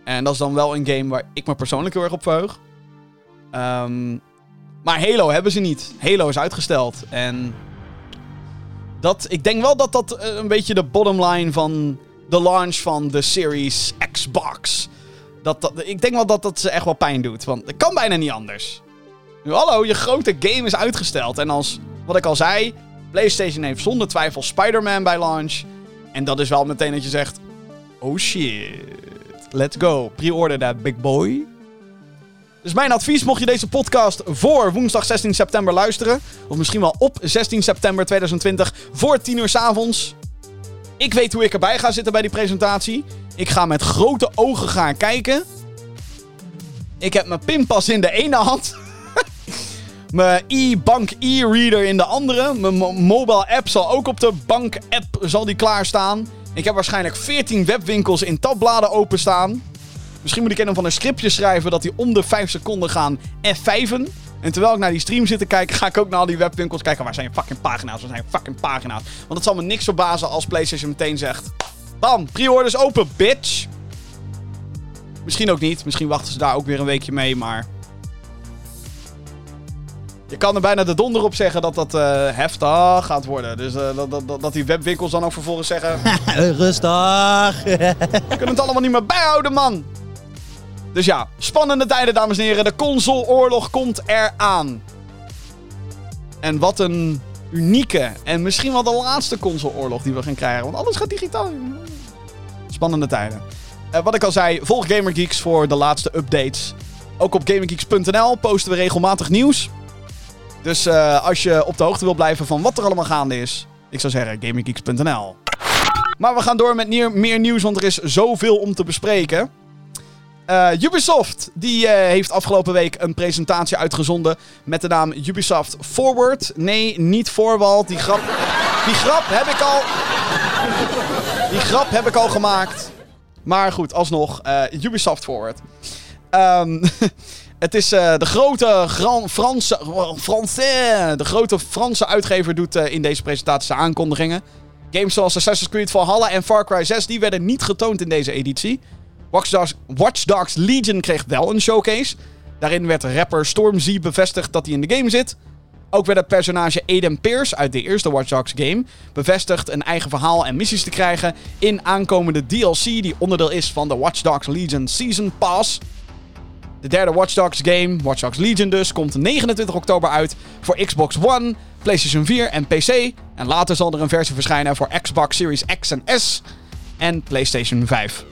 En dat is dan wel een game waar ik me persoonlijk heel erg op verheug. Um, maar Halo hebben ze niet. Halo is uitgesteld. En dat, ik denk wel dat dat een beetje de bottom line van de launch van de Series Xbox. Dat, dat, ik denk wel dat dat ze echt wel pijn doet. Want het kan bijna niet anders. Nu, hallo, je grote game is uitgesteld. En als, wat ik al zei, PlayStation heeft zonder twijfel Spider-Man bij launch. En dat is wel meteen dat je zegt: Oh shit, let's go. Pre-order big boy. Dus mijn advies, mocht je deze podcast voor woensdag 16 september luisteren, of misschien wel op 16 september 2020 voor 10 uur s avonds. Ik weet hoe ik erbij ga zitten bij die presentatie. Ik ga met grote ogen gaan kijken. Ik heb mijn pinpas in de ene hand. mijn e-bank e-reader in de andere. Mijn mobile app zal ook op de bank app zal die klaarstaan. Ik heb waarschijnlijk 14 webwinkels in tabbladen openstaan. Misschien moet ik een van een scriptje schrijven dat die om de 5 seconden gaan F5'en. En terwijl ik naar die stream zit te kijken, ga ik ook naar al die webwinkels kijken. Waar zijn fucking pagina's? Waar zijn fucking pagina's? Want het zal me niks verbazen als PlayStation meteen zegt: Bam, pre-orders open, bitch. Misschien ook niet. Misschien wachten ze daar ook weer een weekje mee, maar. Je kan er bijna de donder op zeggen dat dat uh, heftig gaat worden. Dus uh, dat, dat, dat die webwinkels dan ook vervolgens zeggen... Rustig. We kunnen het allemaal niet meer bijhouden, man. Dus ja, spannende tijden, dames en heren. De consoleoorlog komt eraan. En wat een unieke en misschien wel de laatste consoleoorlog die we gaan krijgen. Want alles gaat digitaal. Spannende tijden. Uh, wat ik al zei, volg GamerGeeks voor de laatste updates. Ook op GamerGeeks.nl posten we regelmatig nieuws. Dus uh, als je op de hoogte wil blijven van wat er allemaal gaande is, ik zou zeggen GamerGeeks.nl. Maar we gaan door met meer nieuws, want er is zoveel om te bespreken. Uh, Ubisoft die, uh, heeft afgelopen week een presentatie uitgezonden met de naam Ubisoft Forward. Nee, niet Forward. Die grap, die grap heb ik al. Die grap heb ik al gemaakt. Maar goed, alsnog, Ubisoft Forward. Um, het is de grote Franse, Français, de grote Franse uitgever doet in deze presentatie zijn aankondigingen. Games zoals Assassin's Creed Valhalla en Far Cry 6 die werden niet getoond in deze editie. Watch Dogs, Legion kreeg wel een showcase. Daarin werd rapper Stormzy bevestigd dat hij in de game zit. Ook werd het personage Aiden Pierce uit de eerste Watch Dogs game bevestigd een eigen verhaal en missies te krijgen in aankomende DLC die onderdeel is van de Watch Dogs Legion Season Pass. De derde Watch Dogs game, Watch Dogs Legion dus, komt 29 oktober uit voor Xbox One, PlayStation 4 en PC. En later zal er een versie verschijnen voor Xbox Series X en S en PlayStation 5.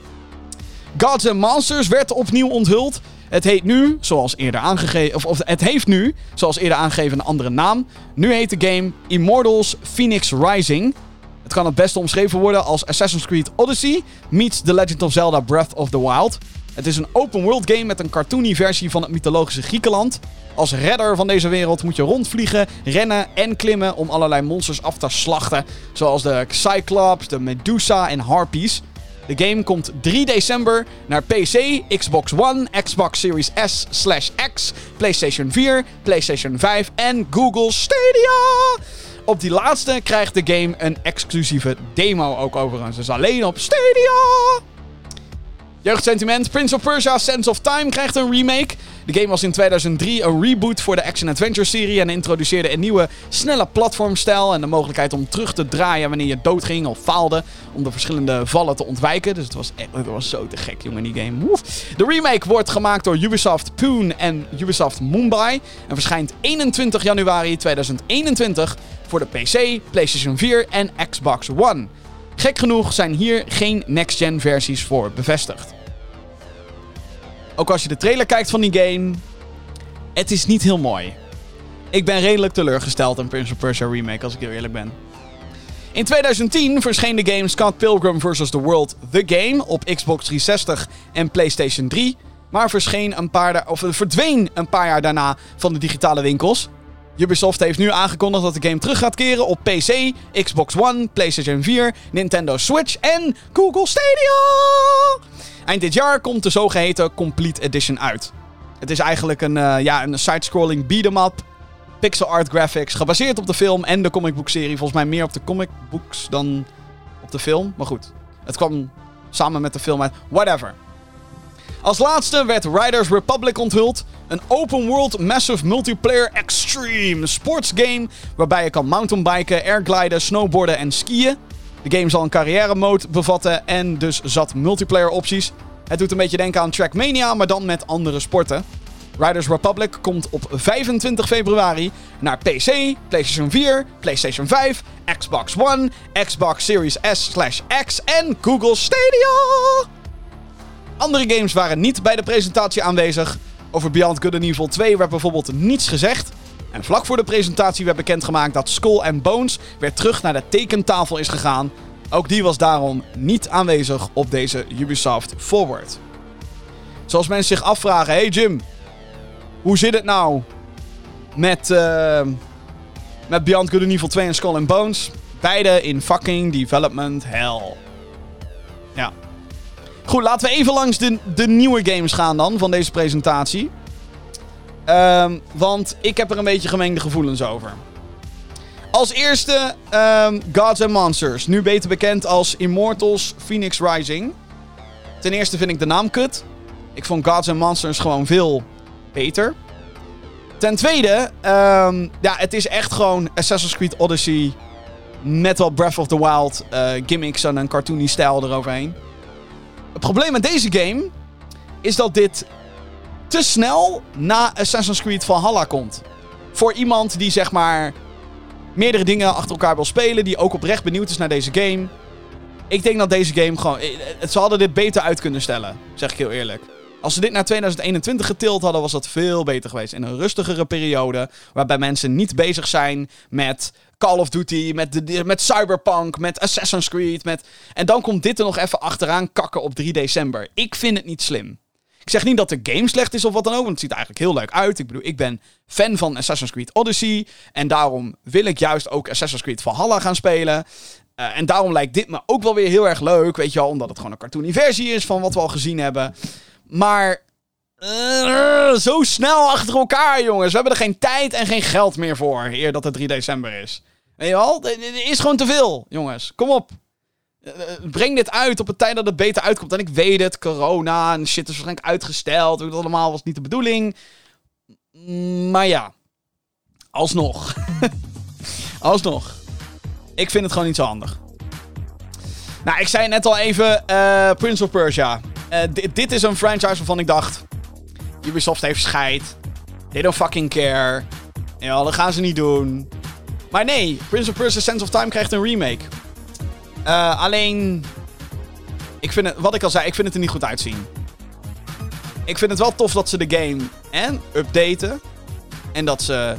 Gods and Monsters werd opnieuw onthuld. Het heet nu, zoals eerder aangegeven, of, het heeft nu, zoals eerder aangegeven, een andere naam. Nu heet de game Immortals Phoenix Rising. Het kan het beste omschreven worden als Assassin's Creed Odyssey meets The Legend of Zelda Breath of the Wild. Het is een open world game met een cartoony versie van het mythologische Griekenland. Als redder van deze wereld moet je rondvliegen, rennen en klimmen om allerlei monsters af te slachten. Zoals de Cyclops, de Medusa en Harpies. De game komt 3 december naar PC, Xbox One, Xbox Series S slash X, PlayStation 4, PlayStation 5 en Google Stadia. Op die laatste krijgt de game een exclusieve demo ook overigens. Dus alleen op Stadia. Jeugdsentiment. Prince of Persia Sense of Time krijgt een remake. De game was in 2003 een reboot voor de action-adventure serie en introduceerde een nieuwe snelle platformstijl en de mogelijkheid om terug te draaien wanneer je doodging of faalde om de verschillende vallen te ontwijken. Dus het was, het was zo te gek, jongen, die game. De remake wordt gemaakt door Ubisoft Poon en Ubisoft Mumbai en verschijnt 21 januari 2021 voor de PC, PlayStation 4 en Xbox One. Gek genoeg zijn hier geen next-gen versies voor bevestigd. Ook als je de trailer kijkt van die game, het is niet heel mooi. Ik ben redelijk teleurgesteld in Prince of Persia Remake, als ik heel eerlijk ben. In 2010 verscheen de game Scott Pilgrim vs. The World The Game op Xbox 360 en PlayStation 3, maar verscheen een paar of verdween een paar jaar daarna van de digitale winkels. Ubisoft heeft nu aangekondigd dat de game terug gaat keren op PC, Xbox One, PlayStation 4, Nintendo Switch en Google Stadia. Eind dit jaar komt de zogeheten Complete Edition uit. Het is eigenlijk een, uh, ja, een side-scrolling beat-em-up, pixel art graphics, gebaseerd op de film en de comicboekserie. Volgens mij meer op de comicbooks dan op de film. Maar goed, het kwam samen met de film uit. Whatever. Als laatste werd Riders Republic onthuld. Een open world massive multiplayer extreme sports game waarbij je kan mountainbiken, airgliden, snowboarden en skiën. De game zal een carrière mode bevatten en dus zat multiplayer opties. Het doet een beetje denken aan Trackmania, maar dan met andere sporten. Riders Republic komt op 25 februari naar PC, PlayStation 4, PlayStation 5, Xbox One, Xbox Series S/X en Google Stadia. Andere games waren niet bij de presentatie aanwezig. Over Beyond Good and Evil 2 werd bijvoorbeeld niets gezegd. En vlak voor de presentatie werd bekendgemaakt dat Skull and Bones weer terug naar de tekentafel is gegaan. Ook die was daarom niet aanwezig op deze Ubisoft Forward. Zoals mensen zich afvragen: hey Jim, hoe zit het nou met, uh, met Beyond Good and Evil 2 en Skull and Bones? Beide in fucking development hell. Ja. Goed, laten we even langs de, de nieuwe games gaan dan van deze presentatie. Um, want ik heb er een beetje gemengde gevoelens over. Als eerste um, Gods and Monsters. Nu beter bekend als Immortals Phoenix Rising. Ten eerste vind ik de naam kut. Ik vond Gods and Monsters gewoon veel beter. Ten tweede, um, ja, het is echt gewoon Assassin's Creed Odyssey. Met wat Breath of the Wild uh, gimmicks en een cartoony stijl eroverheen. Het probleem met deze game is dat dit te snel na Assassin's Creed Valhalla komt. Voor iemand die zeg maar meerdere dingen achter elkaar wil spelen, die ook oprecht benieuwd is naar deze game. Ik denk dat deze game gewoon. eh, eh, Ze hadden dit beter uit kunnen stellen, zeg ik heel eerlijk. Als ze dit naar 2021 getild hadden, was dat veel beter geweest. In een rustigere periode, waarbij mensen niet bezig zijn met Call of Duty, met, de- met Cyberpunk, met Assassin's Creed. Met... En dan komt dit er nog even achteraan kakken op 3 december. Ik vind het niet slim. Ik zeg niet dat de game slecht is of wat dan ook, want het ziet er eigenlijk heel leuk uit. Ik bedoel, ik ben fan van Assassin's Creed Odyssey. En daarom wil ik juist ook Assassin's Creed Valhalla gaan spelen. Eh, en daarom lijkt dit me ook wel weer heel erg leuk, weet je wel, omdat het gewoon een cartoony versie is van wat we al gezien hebben. Maar eh, zo snel achter elkaar, jongens. We hebben er geen tijd en geen geld meer voor, eer dat het 3 december is. Weet je wel? Dit is gewoon te veel, jongens. Kom op. Eh, eh, Breng dit uit op een tijd dat het beter uitkomt. En ik weet het, corona en shit is waarschijnlijk uitgesteld. Dat allemaal was niet de bedoeling. Mm, Maar ja, alsnog. alsnog. Ik vind het gewoon niet zo handig. Nou, ik zei net al even, Prince of Persia. Di- dit is een franchise waarvan ik dacht... Ubisoft heeft scheid. They don't fucking care. Ja, dat gaan ze niet doen. Maar nee, Prince of Persia Sense of Time krijgt een remake. Eh, alleen... Ik vind het, wat ik al zei, ik vind het er niet goed uitzien. Ik vind het wel tof dat ze de game en updaten. En dat ze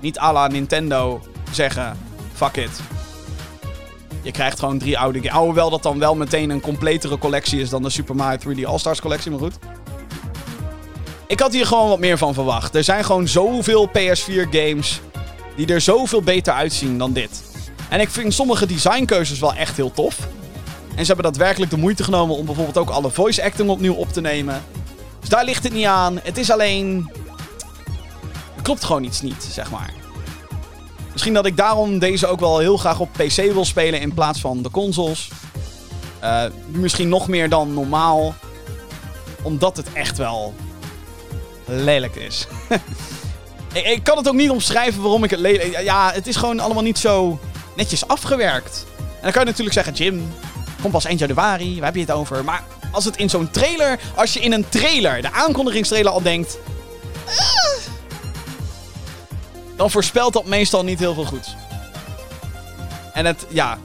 niet à la Nintendo zeggen... Fuck it. Je krijgt gewoon drie oude games. Alhoewel dat dan wel meteen een completere collectie is dan de Super Mario 3D All-Stars collectie, maar goed. Ik had hier gewoon wat meer van verwacht. Er zijn gewoon zoveel PS4 games die er zoveel beter uitzien dan dit. En ik vind sommige designkeuzes wel echt heel tof. En ze hebben daadwerkelijk de moeite genomen om bijvoorbeeld ook alle voice acting opnieuw op te nemen. Dus daar ligt het niet aan. Het is alleen. Er klopt gewoon iets niet, zeg maar. Misschien dat ik daarom deze ook wel heel graag op PC wil spelen in plaats van de consoles. Eh, misschien nog meer dan normaal. Omdat het echt wel lelijk is. ik, ik kan het ook niet omschrijven waarom ik het lelijk... Ja, het is gewoon allemaal niet zo netjes afgewerkt. En dan kan je natuurlijk zeggen, Jim, komt pas eind januari, waar heb je het over? Maar als het in zo'n trailer... Als je in een trailer, de aankondigingstrailer al denkt... "Ah", dan voorspelt dat meestal niet heel veel goeds. En het, ja,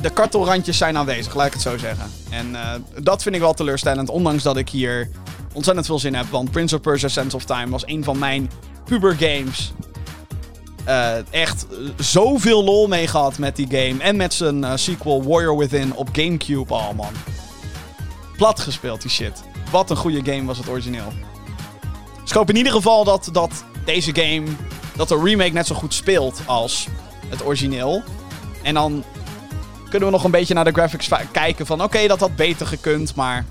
de kartelrandjes zijn aanwezig, laat ik het zo zeggen. En eh, dat vind ik wel teleurstellend, ondanks dat ik hier ontzettend veel zin heb. Want Prince of Persia Sense of Time was een van mijn pubergames. Eh echt eh, zoveel lol mee gehad met die game. En met zijn eh, sequel Warrior Within op Gamecube. Oh man. Plat gespeeld die shit. Wat een goede game was het origineel. Dus ik hoop in ieder geval dat, dat deze game... Dat de remake net zo goed speelt als het origineel. En dan kunnen we nog een beetje naar de graphics kijken van... Oké, dat had beter gekund, maar...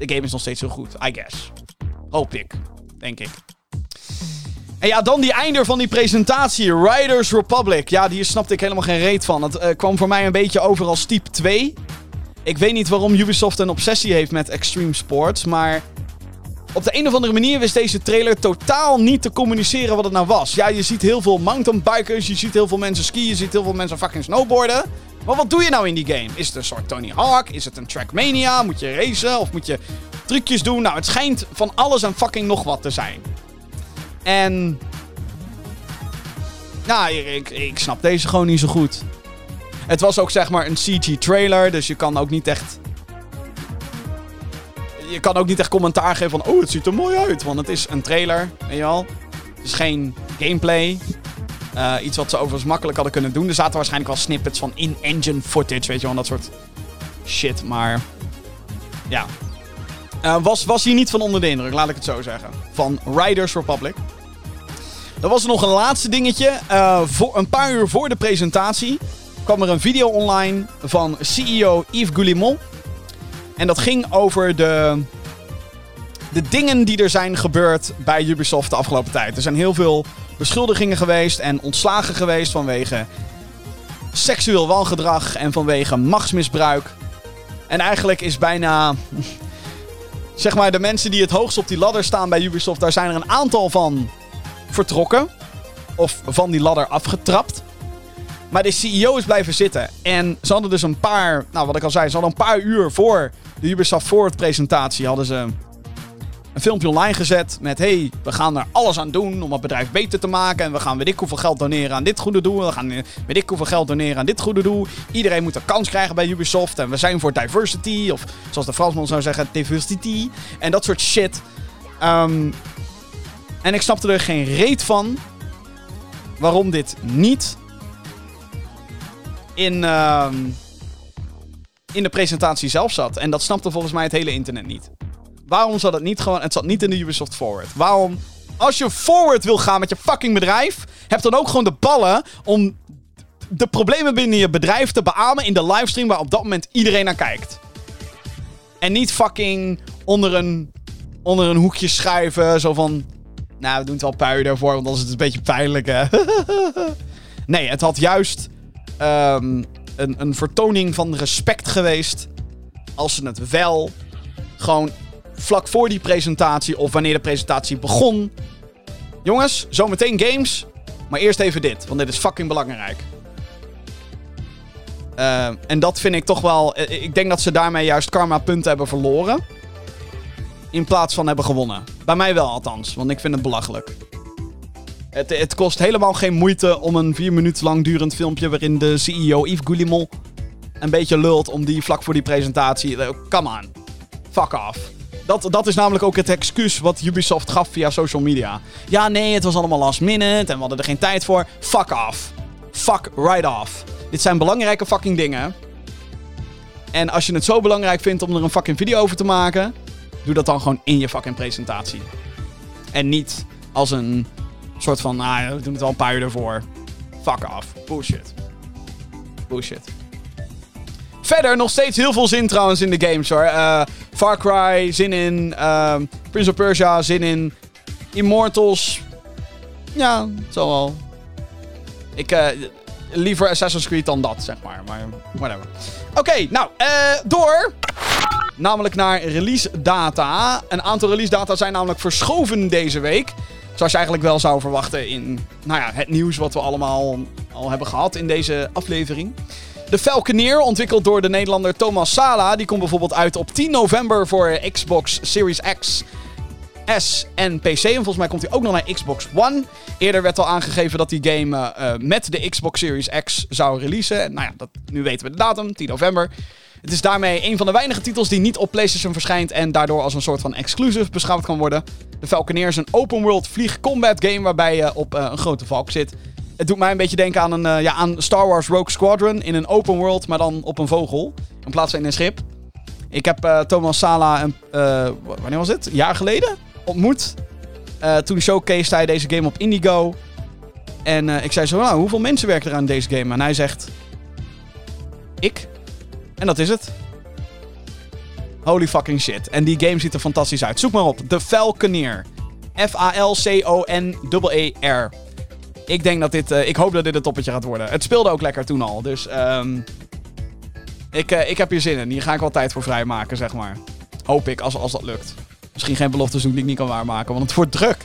De game is nog steeds heel goed, I guess. Hoop ik. Denk ik. En ja, dan die einder van die presentatie. Riders Republic. Ja, die snapte ik helemaal geen reet van. Het eh, kwam voor mij een beetje over als type 2. Ik weet niet waarom Ubisoft een obsessie heeft met extreme sports, maar... Op de een of andere manier wist deze trailer totaal niet te communiceren wat het nou was. Ja, je ziet heel veel mountainbikers, je ziet heel veel mensen skiën, je ziet heel veel mensen fucking snowboarden. Maar wat doe je nou in die game? Is het een soort Tony Hawk? Is het een Trackmania? Moet je racen? Of moet je trucjes doen? Nou, het schijnt van alles en fucking nog wat te zijn. En... Nou, ik, ik snap deze gewoon niet zo goed. Het was ook zeg maar een CG-trailer, dus je kan ook niet echt... Je kan ook niet echt commentaar geven van... Oh, het ziet er mooi uit, want het is een trailer, weet je wel. Het is geen gameplay. Eh, iets wat ze overigens makkelijk hadden kunnen doen. Er zaten waarschijnlijk wel snippets van in-engine footage, weet je wel, dat soort shit. Maar ja, Eh, was, was hier niet van onder de indruk, laat ik het zo zeggen. Van Riders Republic. Dan was er nog een laatste dingetje. Eh, voor, een paar uur voor de presentatie kwam er een video online van CEO Yves Goulimont. En dat ging over de, de dingen die er zijn gebeurd bij Ubisoft de afgelopen tijd. Er zijn heel veel beschuldigingen geweest en ontslagen geweest vanwege seksueel wangedrag en vanwege machtsmisbruik. En eigenlijk is bijna zeg maar, de mensen die het hoogst op die ladder staan bij Ubisoft, daar zijn er een aantal van vertrokken. Of van die ladder afgetrapt. Maar de CEO is blijven zitten. En ze hadden dus een paar, nou wat ik al zei, ze hadden een paar uur voor de Ubisoft Forward presentatie, hadden ze een filmpje online gezet met... hey, we gaan er alles aan doen om het bedrijf beter te maken. En we gaan weet ik hoeveel geld doneren aan dit goede doel. We gaan eh, weet ik hoeveel geld doneren aan dit goede doel. Iedereen moet een kans krijgen bij Ubisoft. En we zijn voor diversity. Of zoals de Fransman zou zeggen, diversity. En dat soort shit. Ehm, en ik snapte er geen reet van waarom dit niet in, ehm, in de presentatie zelf zat. En dat snapte volgens mij het hele internet niet. Waarom zat het niet gewoon... Het zat niet in de Ubisoft Forward. Waarom... Als je forward wil gaan met je fucking bedrijf... Heb dan ook gewoon de ballen om de problemen binnen je bedrijf te beamen in de livestream waar op dat moment iedereen naar kijkt. En niet fucking onder een, onder een hoekje schuiven. Zo van. Nou, we doen het wel puiden voor, want anders is het een beetje pijnlijk, hè? nee, het had juist ehm, een, een vertoning van respect geweest. Als ze het wel gewoon vlak voor die presentatie of wanneer de presentatie begon. Jongens, zometeen games. Maar eerst even dit, want dit is fucking belangrijk. Uh, en dat vind ik toch wel. eh, Ik denk dat ze daarmee juist karma punten hebben verloren. In plaats van hebben gewonnen. Bij mij wel althans, want ik vind het belachelijk. Het, het kost helemaal geen moeite om een vier minuten lang durend filmpje waarin de CEO Yves Goulimont een beetje lult om die vlak voor die presentatie. eh, Come on. Fuck off. Dat, dat is namelijk ook het excuus wat Ubisoft gaf via social media. Ja, nee, het was allemaal last minute en we hadden er geen tijd voor. Fuck off. Fuck right off. Dit zijn belangrijke fucking dingen. En als je het zo belangrijk vindt om er een fucking video over te maken, doe dat dan gewoon in je fucking presentatie. En niet als een soort van, nou, we doen het wel een paar uur ervoor. Fuck off. Bullshit. Bullshit. Verder nog steeds heel veel zin trouwens in de games hoor. Eh, Far Cry, zin in. ehm, Prince of Persia, zin in. Immortals. Ja, zo wel. Ik, eh, liever Assassin's Creed dan dat, zeg maar. Maar, whatever. Oké, nou, eh, door. Namelijk naar release data. Een aantal release data zijn namelijk verschoven deze week. Zoals je eigenlijk wel zou verwachten in nou ja, het nieuws wat we allemaal al hebben gehad in deze aflevering. De Falconeer, ontwikkeld door de Nederlander Thomas Sala, die komt bijvoorbeeld uit op 10 november voor Xbox Series X, S en PC. En volgens mij komt hij ook nog naar Xbox One. Eerder werd al aangegeven dat die game eh, eh, met de Xbox Series X zou releasen. En nou ja, dat, nu weten we de datum, 10 november. Het is daarmee een van de weinige titels die niet op PlayStation verschijnt en daardoor als een soort van exclusive beschouwd kan worden. De Falconeer is een open world vlieg combat game waarbij je op eh, een grote valk zit. Het doet mij een beetje denken aan, een, eh, ja, aan Star Wars Rogue Squadron in een open world, maar dan op een vogel in plaats van in een schip. Ik heb eh, Thomas Sala, een, eh, wanneer was dit? Een jaar geleden ontmoet. Toen showcased hij deze game op Indigo. En ik zei zo, nou, hoeveel mensen werken er aan deze game? En hij zegt, ik. En dat is het. Holy fucking shit. En die game ziet er fantastisch uit. Zoek maar op. The Falconeer. F-A-L-C-O-N-E-R. Ik denk dat dit... eh, ik hoop dat dit een toppetje gaat worden. Het speelde ook lekker toen al. Dus ehm ik, eh, ik heb hier zin in. Hier ga ik wel tijd voor vrijmaken, zeg maar. Hoop ik, als, als dat lukt. Misschien geen beloftes doen die ik niet kan waarmaken, want het wordt druk.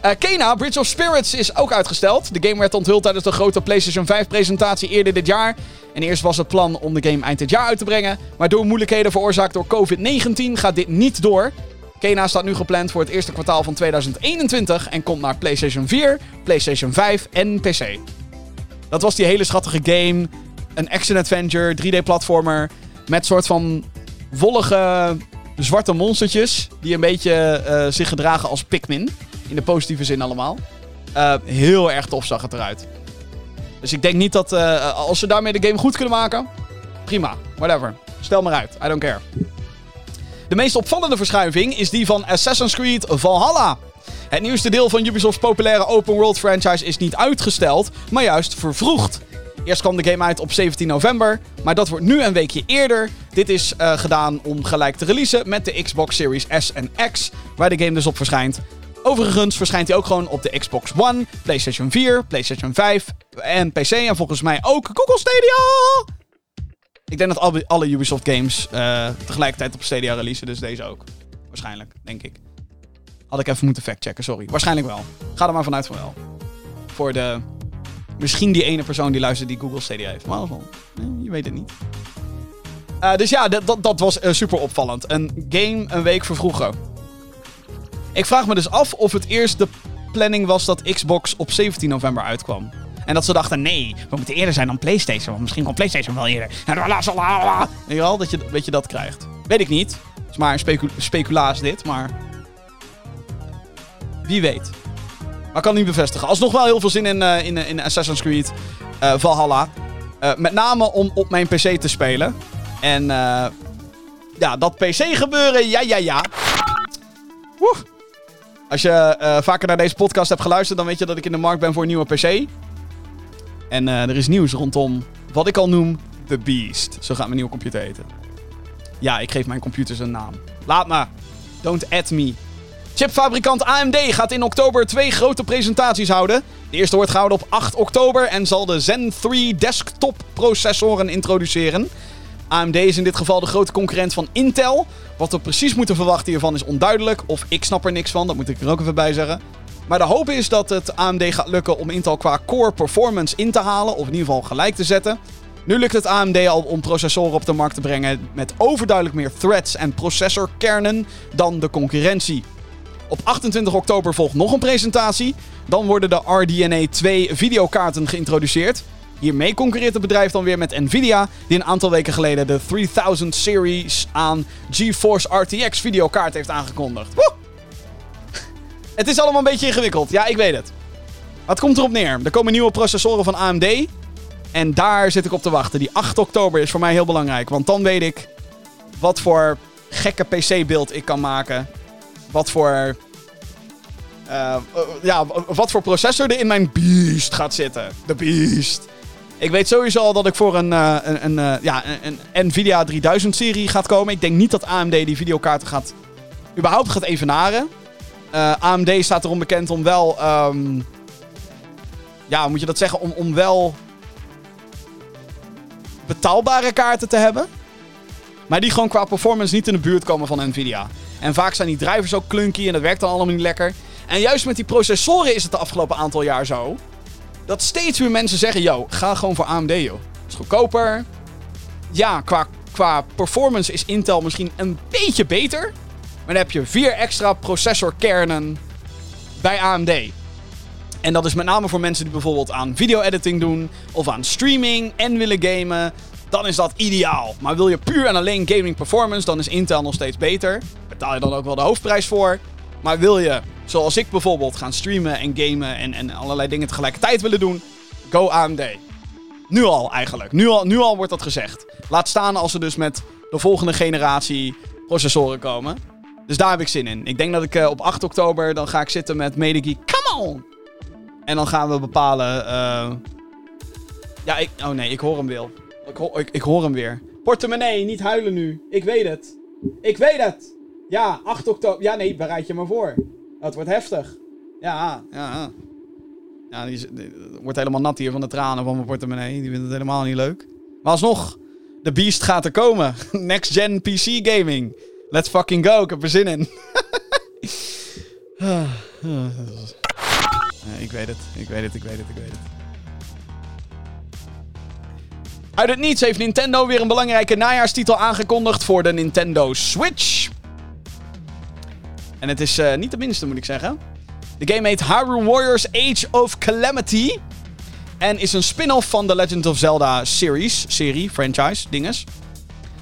Eh Kena, Bridge of Spirits, is ook uitgesteld. De game werd onthuld tijdens de grote PlayStation 5-presentatie eerder dit jaar. En eerst was het plan om de game eind dit jaar uit te brengen. Maar door moeilijkheden veroorzaakt door COVID-19 gaat dit niet door. Kena staat nu gepland voor het eerste kwartaal van 2021 en komt naar PlayStation 4, PlayStation 5 en PC. Dat was die hele schattige game. Een action-adventure, 3D-platformer. Met soort van wollige zwarte monstertjes. Die een beetje eh, zich gedragen als Pikmin. In de positieve zin allemaal. Eh, heel erg tof zag het eruit. Dus ik denk niet dat eh, als ze daarmee de game goed kunnen maken. Prima, whatever. Stel maar uit, I don't care. De meest opvallende verschuiving is die van Assassin's Creed Valhalla. Het nieuwste deel van Ubisofts populaire open world franchise is niet uitgesteld, maar juist vervroegd. Eerst kwam de game uit op 17 november, maar dat wordt nu een weekje eerder. Dit is eh, gedaan om gelijk te releasen met de Xbox Series S en X, waar de game dus op verschijnt. Overigens verschijnt hij ook gewoon op de Xbox One, PlayStation 4, PlayStation 5 en PC en volgens mij ook Google Stadia. Ik denk dat alle, Ubisoft games eh, tegelijkertijd op Stadia releasen, dus deze ook. Waarschijnlijk, denk ik. Had ik even moeten factchecken, sorry. Waarschijnlijk wel. Ga er maar vanuit van wel. Voor de... Misschien die ene persoon die luistert die Google Stadia heeft. Maar wel, je weet het niet. Eh, dus ja, dat was eh, super opvallend. Een game een week vervroegen. Ik vraag me dus af of het eerst de planning was dat Xbox op 17 november uitkwam. En dat ze dachten, nee, we moeten eerder zijn dan PlayStation. Want misschien komt PlayStation wel eerder. Weet je wel, dat je, weet je dat krijgt. Weet ik niet. Het is maar een specu speculaas dit, maar... Wie weet. Maar kan niet bevestigen. Alsnog wel heel veel zin in, uh, in, in Assassin's Creed uh, Valhalla. Uh, met name om op mijn PC te spelen. En ja, dat PC gebeuren, ja, ja, ja. Woe. Als je vaker naar deze podcast hebt geluisterd, dan weet je dat ik in de markt ben voor een nieuwe PC. En er is nieuws rondom wat ik al noem The Beast. Zo gaat mijn nieuwe computer heten. Ja, ik geef mijn computers een naam. Laat me. Don't add me. Chipfabrikant AMD gaat in oktober twee grote presentaties houden. De eerste wordt gehouden op 8 oktober en zal de Zen 3 desktop processoren introduceren. AMD is in dit geval de grote concurrent van Intel. Wat we precies moeten verwachten hiervan is onduidelijk. Of ik snap er niks van, dat moet ik er ook even bij zeggen. Maar de hoop is dat het AMD gaat lukken om Intel qua core performance in te halen. Of in ieder geval gelijk te zetten. Nu lukt het AMD al om processoren op de markt te brengen met overduidelijk meer threads en processorkernen dan de concurrentie. Op 28 oktober volgt nog een presentatie. Dan worden de RDNA 2 videokaarten geïntroduceerd. Hiermee concurreert het bedrijf dan weer met Nvidia, die een aantal weken geleden de 3000 series aan GeForce RTX videokaart heeft aangekondigd. Woe! Het is allemaal een beetje ingewikkeld. Ja, ik weet het. Wat komt erop neer? Er komen nieuwe processoren van AMD. En daar zit ik op te wachten. Die 8 oktober is voor mij heel belangrijk. Want dan weet ik wat voor gekke PC-beeld ik kan maken wat voor. Uh, ja, wat voor processor er in mijn beast gaat zitten. De beast. Ik weet sowieso al dat ik voor een, uh, een, een, ja, een Nvidia 3000 serie gaat komen. Ik denk niet dat AMD die videokaarten gaat. überhaupt gaat evenaren. AMD staat erom bekend om wel. Um, ja, moet je dat zeggen? Om, om wel. betaalbare kaarten te hebben. Maar die gewoon qua performance niet in de buurt komen van Nvidia. En vaak zijn die drivers ook clunky en dat werkt dan allemaal niet lekker. En juist met die processoren is het de afgelopen aantal jaar zo. Dat steeds meer mensen zeggen: Yo, ga gewoon voor AMD, joh. Is goedkoper. Ja, qua, qua performance is Intel misschien een beetje beter. Dan heb je vier extra processorkernen bij AMD. En dat is met name voor mensen die bijvoorbeeld aan video-editing doen. Of aan streaming en willen gamen dan is dat ideaal. Maar wil je puur en alleen gaming performance, dan is Intel nog steeds beter. Betaal je dan ook wel de hoofdprijs voor. Maar wil je, zoals ik bijvoorbeeld, gaan streamen en gamen en, en allerlei dingen tegelijkertijd willen doen, go AMD. Nu al eigenlijk. Nu al, nu al wordt dat gezegd. Laat staan als ze dus met de volgende generatie processoren komen. Dus daar heb ik zin in. Ik denk dat ik uh, op 8 oktober, dan ga ik zitten met MediGeek. Come on! En dan gaan we bepalen... Uh... Ja, ik... Oh nee, ik hoor hem wel. Ik, ik, ik hoor hem weer. Portemonnee, niet huilen nu. Ik weet het. Ik weet het. Ja, 8 oktober. Ja, nee, bereid je maar voor. Dat wordt heftig. Ja, ja. Ja, die, wordt helemaal nat hier van de tranen van mijn portemonnee. Die vindt het helemaal niet leuk. Maar alsnog, de beast gaat er komen. Next gen PC gaming. Let's fucking go. Ik heb er zin in. ik weet het. Ik weet het. Ik weet het. Ik weet het. Uit het niets heeft Nintendo weer een belangrijke najaarstitel aangekondigd voor de Nintendo Switch. En het is uh, niet de minste, moet ik zeggen. De game heet Hyrule Warriors Age of Calamity. En is een spin-off van de Legend of Zelda series, serie, franchise, dinges.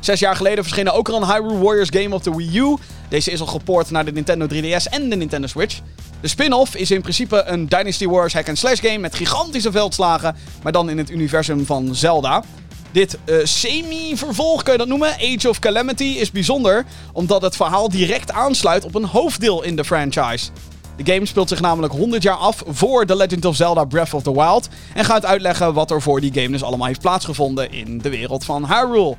Zes jaar geleden verscheen ook al een Hyrule Warriors game op de Wii U. Deze is al gepoord naar de Nintendo 3DS en de Nintendo Switch. De spin-off is in principe een Dynasty Wars hack-and-slash game met gigantische veldslagen, maar dan in het universum van Zelda. Dit uh, semi-vervolg, kan je dat noemen, Age of Calamity, is bijzonder omdat het verhaal direct aansluit op een hoofddeel in de franchise. De game speelt zich namelijk 100 jaar af voor The Legend of Zelda Breath of the Wild en gaat uitleggen wat er voor die game dus allemaal heeft plaatsgevonden in de wereld van Hyrule.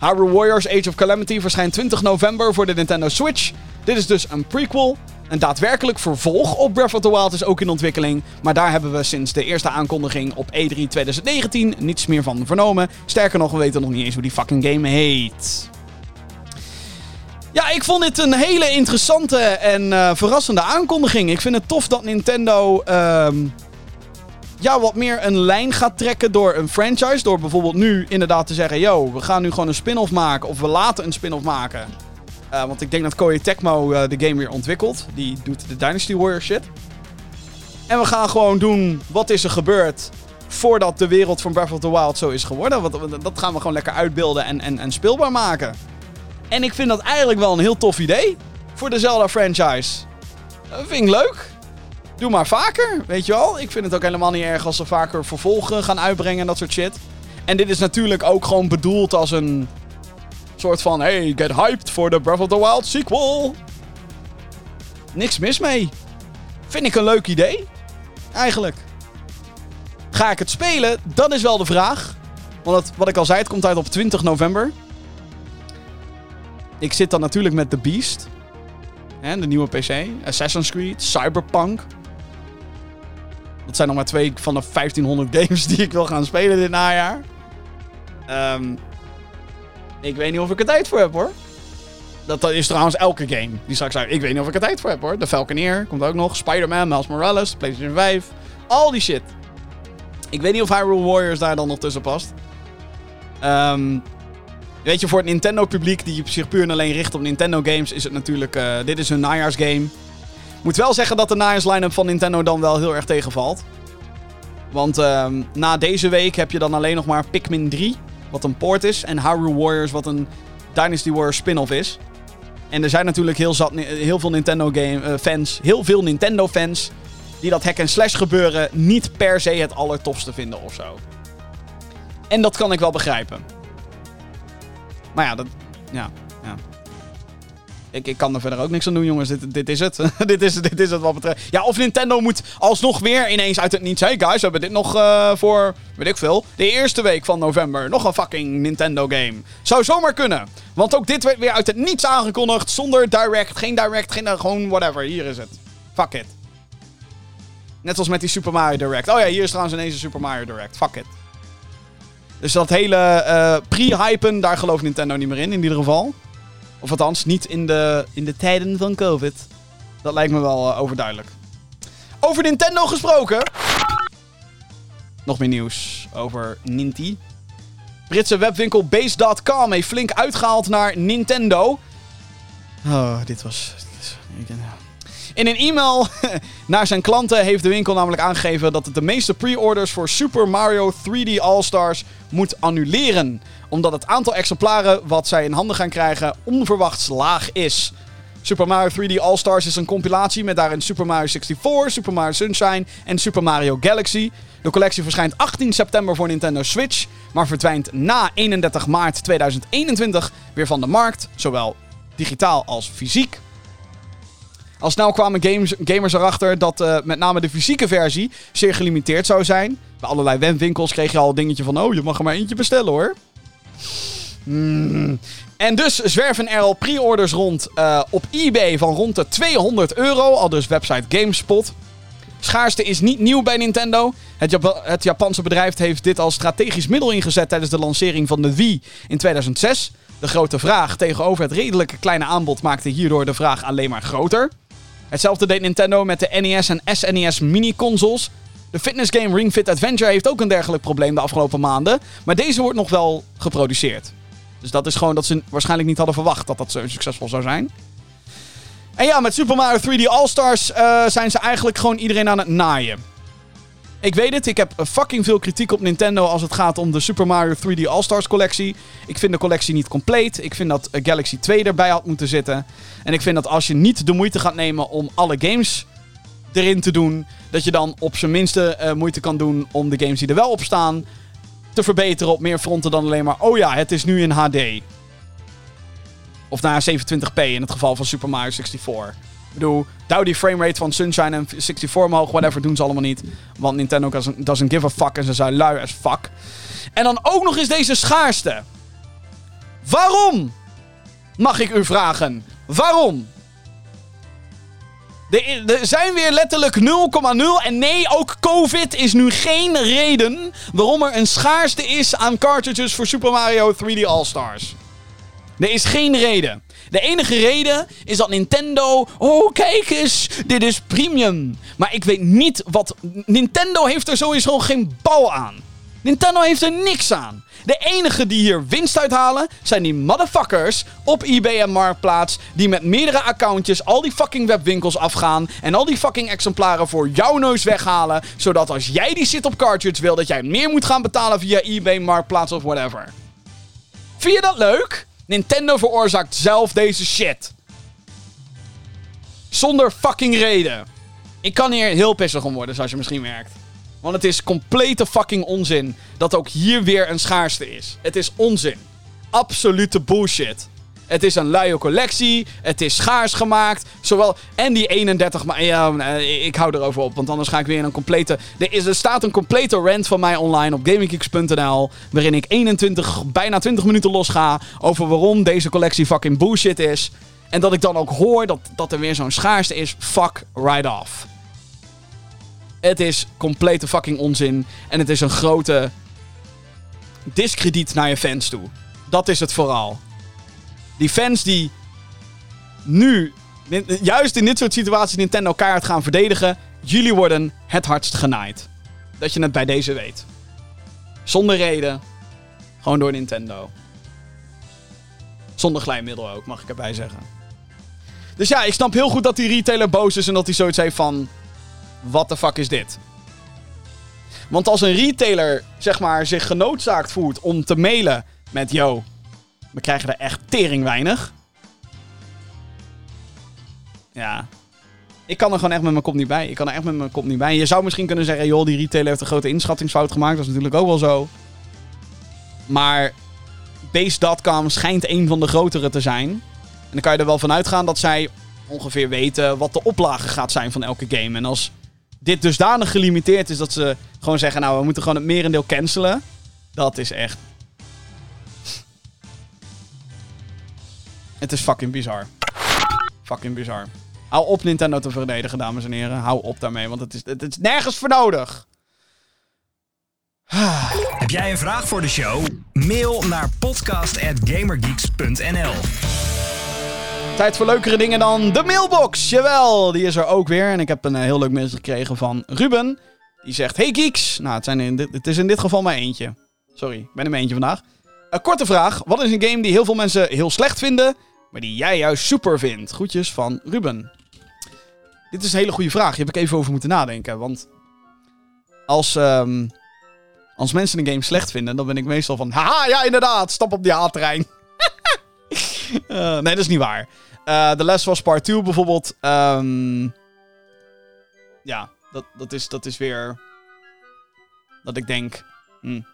Hyrule Warriors Age of Calamity verschijnt 20 november voor de Nintendo Switch. Dit is dus een prequel een daadwerkelijk vervolg op Breath of the Wild is ook in ontwikkeling. Maar daar hebben we sinds de eerste aankondiging op E3 2019 niets meer van vernomen. Sterker nog, we weten nog niet eens hoe die fucking game heet. Ja, ik vond dit een hele interessante en uh, verrassende aankondiging. Ik vind het tof dat Nintendo uh, ja, wat meer een lijn gaat trekken door een franchise. Door bijvoorbeeld nu inderdaad te zeggen: yo, we gaan nu gewoon een spin-off maken. Of we laten een spin-off maken Eh, want ik denk dat Koei Tecmo eh, de game weer ontwikkelt. Die doet de Dynasty Warrior shit. En we gaan gewoon doen wat is er gebeurd voordat de wereld van Breath of the Wild zo is geworden. Want dat gaan we gewoon lekker uitbeelden en, en, en speelbaar maken. En ik vind dat eigenlijk wel een heel tof idee voor de Zelda franchise. Dat vind ik leuk. Doe maar vaker, weet je wel. Ik vind het ook helemaal niet erg als ze vaker vervolgen gaan uitbrengen en dat soort shit. En dit is natuurlijk ook gewoon bedoeld als een soort van... Hey, get hyped for the Breath of the Wild sequel. Niks mis mee. Vind ik een leuk idee. Eigenlijk. Ga ik het spelen? Dat is wel de vraag. Want het, wat ik al zei, het komt uit op 20 november. Ik zit dan natuurlijk met The Beast. Hè, de nieuwe PC. Assassin's Creed. Cyberpunk. Dat zijn nog maar twee van de 1500 games die ik wil gaan spelen dit najaar. Ehm, ik weet niet of ik er tijd voor heb hoor. Dat, is trouwens elke game die straks uit. Ik weet niet of ik er tijd voor heb hoor. De Falconeer komt ook nog. Spider-Man, Miles Morales, PlayStation 5. Al die shit. Ik weet niet of Hyrule Warriors daar dan nog tussen past. Ehm, weet je, voor het Nintendo-publiek die zich puur en alleen richt op Nintendo-games, is het natuurlijk. eh, dit is hun najaarsgame. Moet wel zeggen dat de najaarsline-up van Nintendo dan wel heel erg tegenvalt. Want ehm, na deze week heb je dan alleen nog maar Pikmin 3, wat een port is, en Hyrule Warriors, wat een Dynasty Warriors spin-off is. En er zijn natuurlijk heel, zat, heel veel Nintendo-fans, heel veel Nintendo-fans, die dat hack en slash gebeuren niet per se het allertofste vinden of zo. En dat kan ik wel begrijpen. Maar ja, dat. Ja. Ik, ik kan er verder ook niks aan doen, jongens. Dit, dit is het. dit, is, dit is het wat betreft. Ja, of Nintendo moet alsnog weer ineens uit het niets. Hey guys, we hebben dit nog eh, voor, weet ik veel, de eerste week van november. Nog een fucking Nintendo game. Zou zomaar kunnen. Want ook dit werd weer uit het niets aangekondigd. Zonder direct, geen direct, geen gewoon whatever. Hier is het. Fuck it. Net als met die Super Mario Direct. Oh ja, hier is trouwens ineens een Super Mario Direct. Fuck it. Dus dat hele eh, pre-hypen, daar gelooft Nintendo niet meer in, in ieder geval. Of althans, niet in de, in de tijden van COVID. Dat lijkt me wel eh, overduidelijk. Over Nintendo gesproken. Nog meer nieuws over Ninty. Britse webwinkel Base.com heeft flink uitgehaald naar Nintendo. Oh, dit was... In een e-mail naar zijn klanten heeft de winkel namelijk aangegeven dat het de meeste pre-orders voor Super Mario 3D All-Stars moet annuleren. Omdat het aantal exemplaren wat zij in handen gaan krijgen onverwachts laag is. Super Mario 3D All-Stars is een compilatie met daarin Super Mario 64, Super Mario Sunshine en Super Mario Galaxy. De collectie verschijnt 18 september voor Nintendo Switch, maar verdwijnt na 31 maart 2021 weer van de markt, zowel digitaal als fysiek. Al snel kwamen games, gamers erachter dat uh, met name de fysieke versie zeer gelimiteerd zou zijn. Bij allerlei webwinkels kreeg je al dingetje van: oh, je mag er maar eentje bestellen hoor. Mm. En dus zwerven er al pre-orders rond uh, op eBay van rond de 200 euro, al dus website GameSpot. Schaarste is niet nieuw bij Nintendo. Het, het Japanse bedrijf heeft dit als strategisch middel ingezet tijdens de lancering van de Wii in 2006. De grote vraag tegenover het redelijke kleine aanbod maakte hierdoor de vraag alleen maar groter. Hetzelfde deed Nintendo met de NES en SNES mini-consoles. De fitnessgame Ring Fit Adventure heeft ook een dergelijk probleem de afgelopen maanden. Maar deze wordt nog wel geproduceerd. Dus dat is gewoon dat ze waarschijnlijk niet hadden verwacht dat dat zo succesvol zou zijn. En ja, met Super Mario 3D All-Stars uh, zijn ze eigenlijk gewoon iedereen aan het naaien. Ik weet het, ik heb fucking veel kritiek op Nintendo als het gaat om de Super Mario 3D All-Stars collectie. Ik vind de collectie niet compleet. Ik vind dat Galaxy 2 erbij had moeten zitten. En ik vind dat als je niet de moeite gaat nemen om alle games erin te doen, dat je dan op zijn minste uh, moeite kan doen om de games die er wel op staan te verbeteren op meer fronten dan alleen maar, oh ja, het is nu in HD. Of naar 27p in het geval van Super Mario 64. Ik bedoel, douw die framerate van Sunshine en 64 omhoog, whatever, doen ze allemaal niet. Want Nintendo doesn't, doesn't give a fuck en ze zijn lui as fuck. En dan ook nog eens deze schaarste. Waarom? Mag ik u vragen. Waarom? Er zijn weer letterlijk 0,0. En nee, ook COVID is nu geen reden waarom er een schaarste is aan cartridges voor Super Mario 3D All-Stars. Er is geen reden. De enige reden is dat Nintendo. Oh, kijk eens, dit is premium. Maar ik weet niet wat. Nintendo heeft er sowieso geen bal aan. Nintendo heeft er niks aan. De enige die hier winst uithalen zijn die motherfuckers op eBay en Marktplaats. Die met meerdere accountjes al die fucking webwinkels afgaan. En al die fucking exemplaren voor jouw neus weghalen. Zodat als jij die zit op cartridge wil, dat jij meer moet gaan betalen via eBay, Marktplaats of whatever. Vind je dat leuk? Nintendo veroorzaakt zelf deze shit. Zonder fucking reden. Ik kan hier heel pissig om worden, zoals je misschien merkt. Want het is complete fucking onzin dat ook hier weer een schaarste is. Het is onzin. Absolute bullshit. Het is een luie collectie. Het is schaars gemaakt. Zowel. En die 31. Maar ja, eh, ik hou erover op. Want anders ga ik weer in een complete. Er, is, er staat een complete rant van mij online op gamingkicks.nl. Waarin ik 21, bijna 20 minuten los ga. Over waarom deze collectie fucking bullshit is. En dat ik dan ook hoor dat, dat er weer zo'n schaarste is. Fuck right off. Het is complete fucking onzin. En het is een grote discrediet naar je fans toe. Dat is het vooral. Die fans die nu, juist in dit soort situaties, Nintendo kaart gaan verdedigen. Jullie worden het hardst genaaid. Dat je het bij deze weet. Zonder reden. Gewoon door Nintendo. Zonder glijmiddel ook, mag ik erbij zeggen. Dus ja, ik snap heel goed dat die retailer boos is en dat hij zoiets heeft van... What the fuck is dit? Want als een retailer, zeg maar, zich genoodzaakt voelt om te mailen met... Yo, we krijgen er echt tering weinig. Ja. Ik kan er gewoon echt met mijn kop niet bij. Ik kan er echt met mijn kop niet bij. Je zou misschien kunnen zeggen, joh, die retailer heeft een grote inschattingsfout gemaakt. Dat is natuurlijk ook wel zo. Maar Base.com schijnt een van de grotere te zijn. En dan kan je er wel van uitgaan dat zij ongeveer weten wat de oplage gaat zijn van elke game. En als dit dusdanig gelimiteerd is dat ze gewoon zeggen, nou, we moeten gewoon het merendeel cancelen. Dat is echt Het is fucking bizar. Fucking bizar. Hou op Nintendo te verdedigen, dames en heren. Hou op daarmee, want het is, het is nergens voor nodig. Heb jij een vraag voor de show? Mail naar podcast.gamergeeks.nl Tijd voor leukere dingen dan de mailbox. Jawel, die is er ook weer. En ik heb een eh, heel leuk mail gekregen van Ruben. Die zegt, hey geeks. Nou, het, zijn in dit, het is in dit geval maar eentje. Sorry, ik ben er maar eentje vandaag. Een korte vraag. Wat is een game die heel veel mensen heel slecht vinden, maar die jij juist super vindt? Groetjes van Ruben. Dit is een hele goede vraag. Hier heb ik even over moeten nadenken. Want als, um, als mensen een game slecht vinden, dan ben ik meestal van... Haha, ja inderdaad, stap op die A-trein. uh, nee, dat is niet waar. Uh, The Last was Part 2 bijvoorbeeld. Um, ja, dat, dat, is, dat is weer... Dat ik denk... Hmm,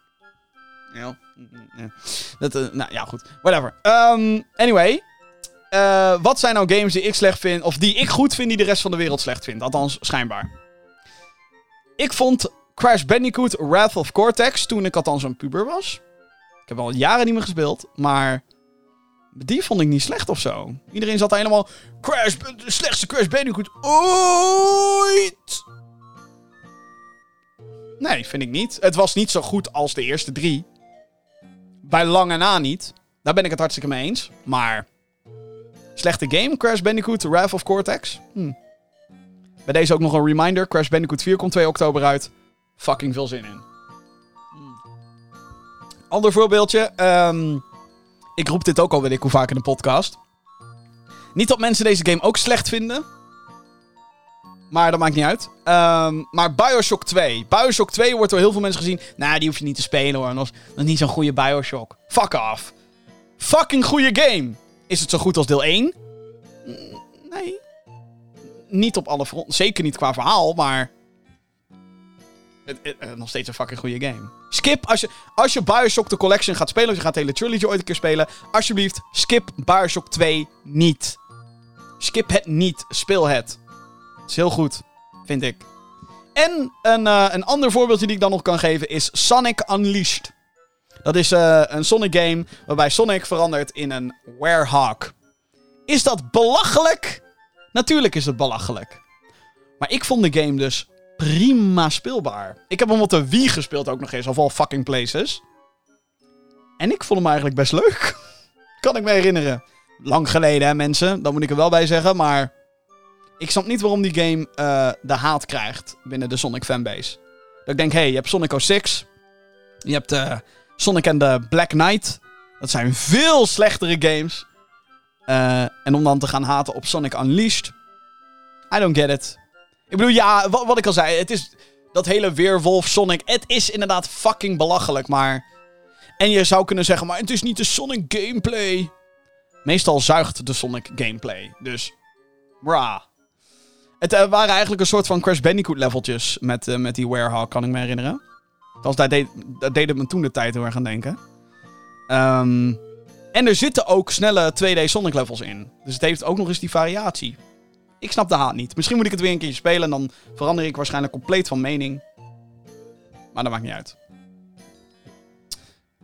ja. Dat, uh, nou ja, goed. Whatever. Um, anyway. Uh, wat zijn nou games die ik slecht vind, of die ik goed vind, die de rest van de wereld slecht vindt? Althans, schijnbaar. Ik vond Crash Bandicoot Wrath of Cortex toen ik althans een puber was. Ik heb al jaren niet meer gespeeld, maar die vond ik niet slecht of zo. Iedereen zat helemaal. Crash, de slechtste Crash Bandicoot ooit. Nee, vind ik niet. Het was niet zo goed als de eerste drie. Bij lange na niet. Daar ben ik het hartstikke mee eens. Maar. Slechte game, Crash Bandicoot, Wrath of Cortex. Hm. Bij deze ook nog een reminder. Crash Bandicoot 4 komt 2 oktober uit. Fucking veel zin in. Hm. Ander voorbeeldje. Um, ik roep dit ook al, weet ik hoe vaak in de podcast. Niet dat mensen deze game ook slecht vinden. Maar dat maakt niet uit. Um, maar Bioshock 2. Bioshock 2 wordt door heel veel mensen gezien. Nou, die hoef je niet te spelen hoor. Dat is niet zo'n goede Bioshock. Fuck off. Fucking goede game. Is het zo goed als deel 1? Nee. Niet op alle fronten. Zeker niet qua verhaal, maar. Het, nog steeds een fucking goede game. Skip, als je, als je Bioshock The Collection gaat spelen, of je gaat de hele trilogy ooit een keer spelen, alsjeblieft, skip Bioshock 2 niet. Skip het niet, speel het. Het is heel goed, vind ik. En een, uh, een ander voorbeeldje die ik dan nog kan geven is Sonic Unleashed. Dat is uh, een Sonic game waarbij Sonic verandert in een werehog. Is dat belachelijk? Natuurlijk is het belachelijk. Maar ik vond de game dus prima speelbaar. Ik heb hem op de Wii gespeeld ook nog eens, of all fucking places. En ik vond hem eigenlijk best leuk. kan ik me herinneren. Lang geleden, hè, mensen. Dat moet ik er wel bij zeggen, maar... Ik snap niet waarom die game uh, de haat krijgt binnen de Sonic fanbase. Dat ik denk, hé, hey, je hebt Sonic 06. Je hebt uh, Sonic and the Black Knight. Dat zijn veel slechtere games. Eh, en om dan te gaan haten op Sonic Unleashed. I don't get it. Ik bedoel, ja, wat, wat ik al zei. Het is dat hele Weerwolf Sonic. Het is inderdaad fucking belachelijk, maar... En je zou kunnen zeggen, maar het is niet de Sonic gameplay. Meestal zuigt de Sonic gameplay. Dus, brah. Het eh, waren eigenlijk een soort van Crash Bandicoot leveltjes met, eh, met die Warehog, kan ik me herinneren. Althans, daar deed, daar deed het me toen de tijd heel erg aan denken. Ehm, en er zitten ook snelle 2D Sonic levels in. Dus het heeft ook nog eens die variatie. Ik snap de haat niet. Misschien moet ik het weer een keertje spelen en dan verander ik waarschijnlijk compleet van mening. Maar dat maakt niet uit.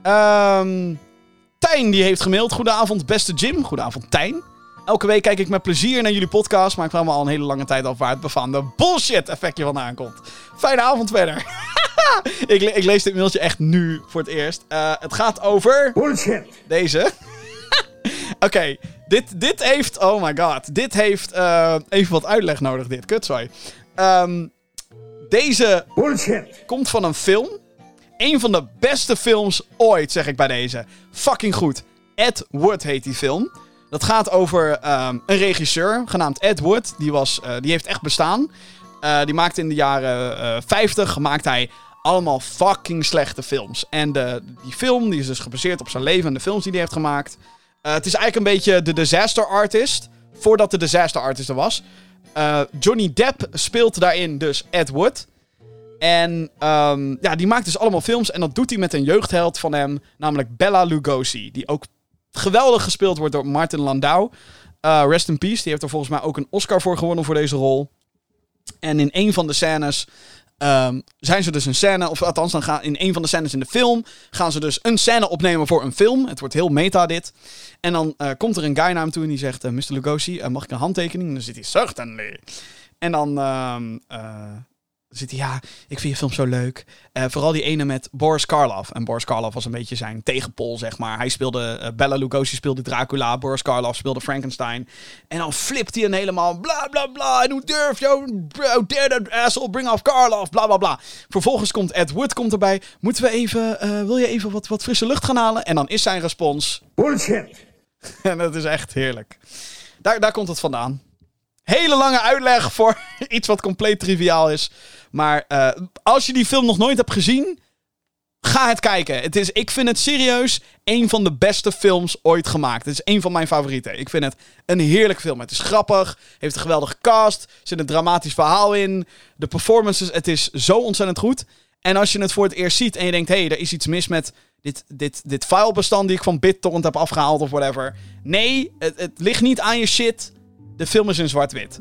Ehm Tijn die heeft gemaild. Goedenavond, beste Jim. Goedenavond, Tijn. Elke week kijk ik met plezier naar jullie podcast, maar ik vraag me al een hele lange tijd af waar het befaamde bullshit-effectje vandaan komt. Fijne avond verder. ik, le- ik lees dit mailtje echt nu voor het eerst. Eh, het gaat over... Bullshit. Deze. Oké, dit, dit heeft... Oh my god. Dit heeft eh, even wat uitleg nodig, dit. Kutzooi. Ehm deze Bullshit. komt van een film. Een van de beste films ooit, zeg ik bij deze. Fucking goed. Ed Wood heet die film. Dat gaat over ehm, een regisseur genaamd Ed Wood. Die, was, eh, die heeft echt bestaan. Die maakte in de jaren eh 50 maakt hij allemaal fucking slechte films. En de, die film die is dus gebaseerd op zijn leven en de films die hij heeft gemaakt. Eh, het is eigenlijk een beetje de disaster artist. Voordat de disaster artist er was. Eh, Johnny Depp speelt daarin dus Ed Wood. En ehm, ja, die maakt dus allemaal films. En dat doet hij met een jeugdheld van hem. Namelijk Bella Lugosi. Die ook geweldig gespeeld wordt door Martin Landau. Eh, rest in peace. Die heeft er volgens mij ook een Oscar voor gewonnen voor deze rol. En in een van de scènes ehm, zijn ze dus een scène, of althans dan gaan in een van de scènes in de film, gaan ze dus een scène opnemen voor een film. Het wordt heel meta dit. En dan eh, komt er een guy naar hem toe en die zegt, eh, Mr. Lugosi, eh, mag ik een handtekening? En dan zit hij, certainly. En dan ehm, eh, zit hij, ja, ik vind je film zo leuk. Eh, vooral die ene met Boris Karloff. En Boris Karloff was een beetje zijn tegenpol, zeg maar. Hij speelde, eh, Bella Lugosi speelde Dracula, Boris Karloff speelde Frankenstein. En dan flipt hij een helemaal bla bla bla. En hoe durf je, how dare that asshole bring off Karloff, bla bla bla. Vervolgens komt Ed Wood komt erbij. Moeten we even, eh, wil je even wat, wat frisse lucht gaan halen? En dan is zijn respons, Bullshit. en dat is echt heerlijk. Daar, daar komt het vandaan. Hele lange uitleg voor iets wat compleet triviaal is. Maar eh, als je die film nog nooit hebt gezien, ga het kijken. Het is, ik vind het serieus een van de beste films ooit gemaakt. Het is een van mijn favorieten. Ik vind het een heerlijk film. Het is grappig, heeft een geweldige cast, zit een dramatisch verhaal in. De performances, het is zo ontzettend goed. En als je het voor het eerst ziet en je denkt, hé, hey, er is iets mis met dit, dit, dit filebestand die ik van BitTorrent heb afgehaald of whatever. Nee, het, het ligt niet aan je shit. De film is in zwart-wit.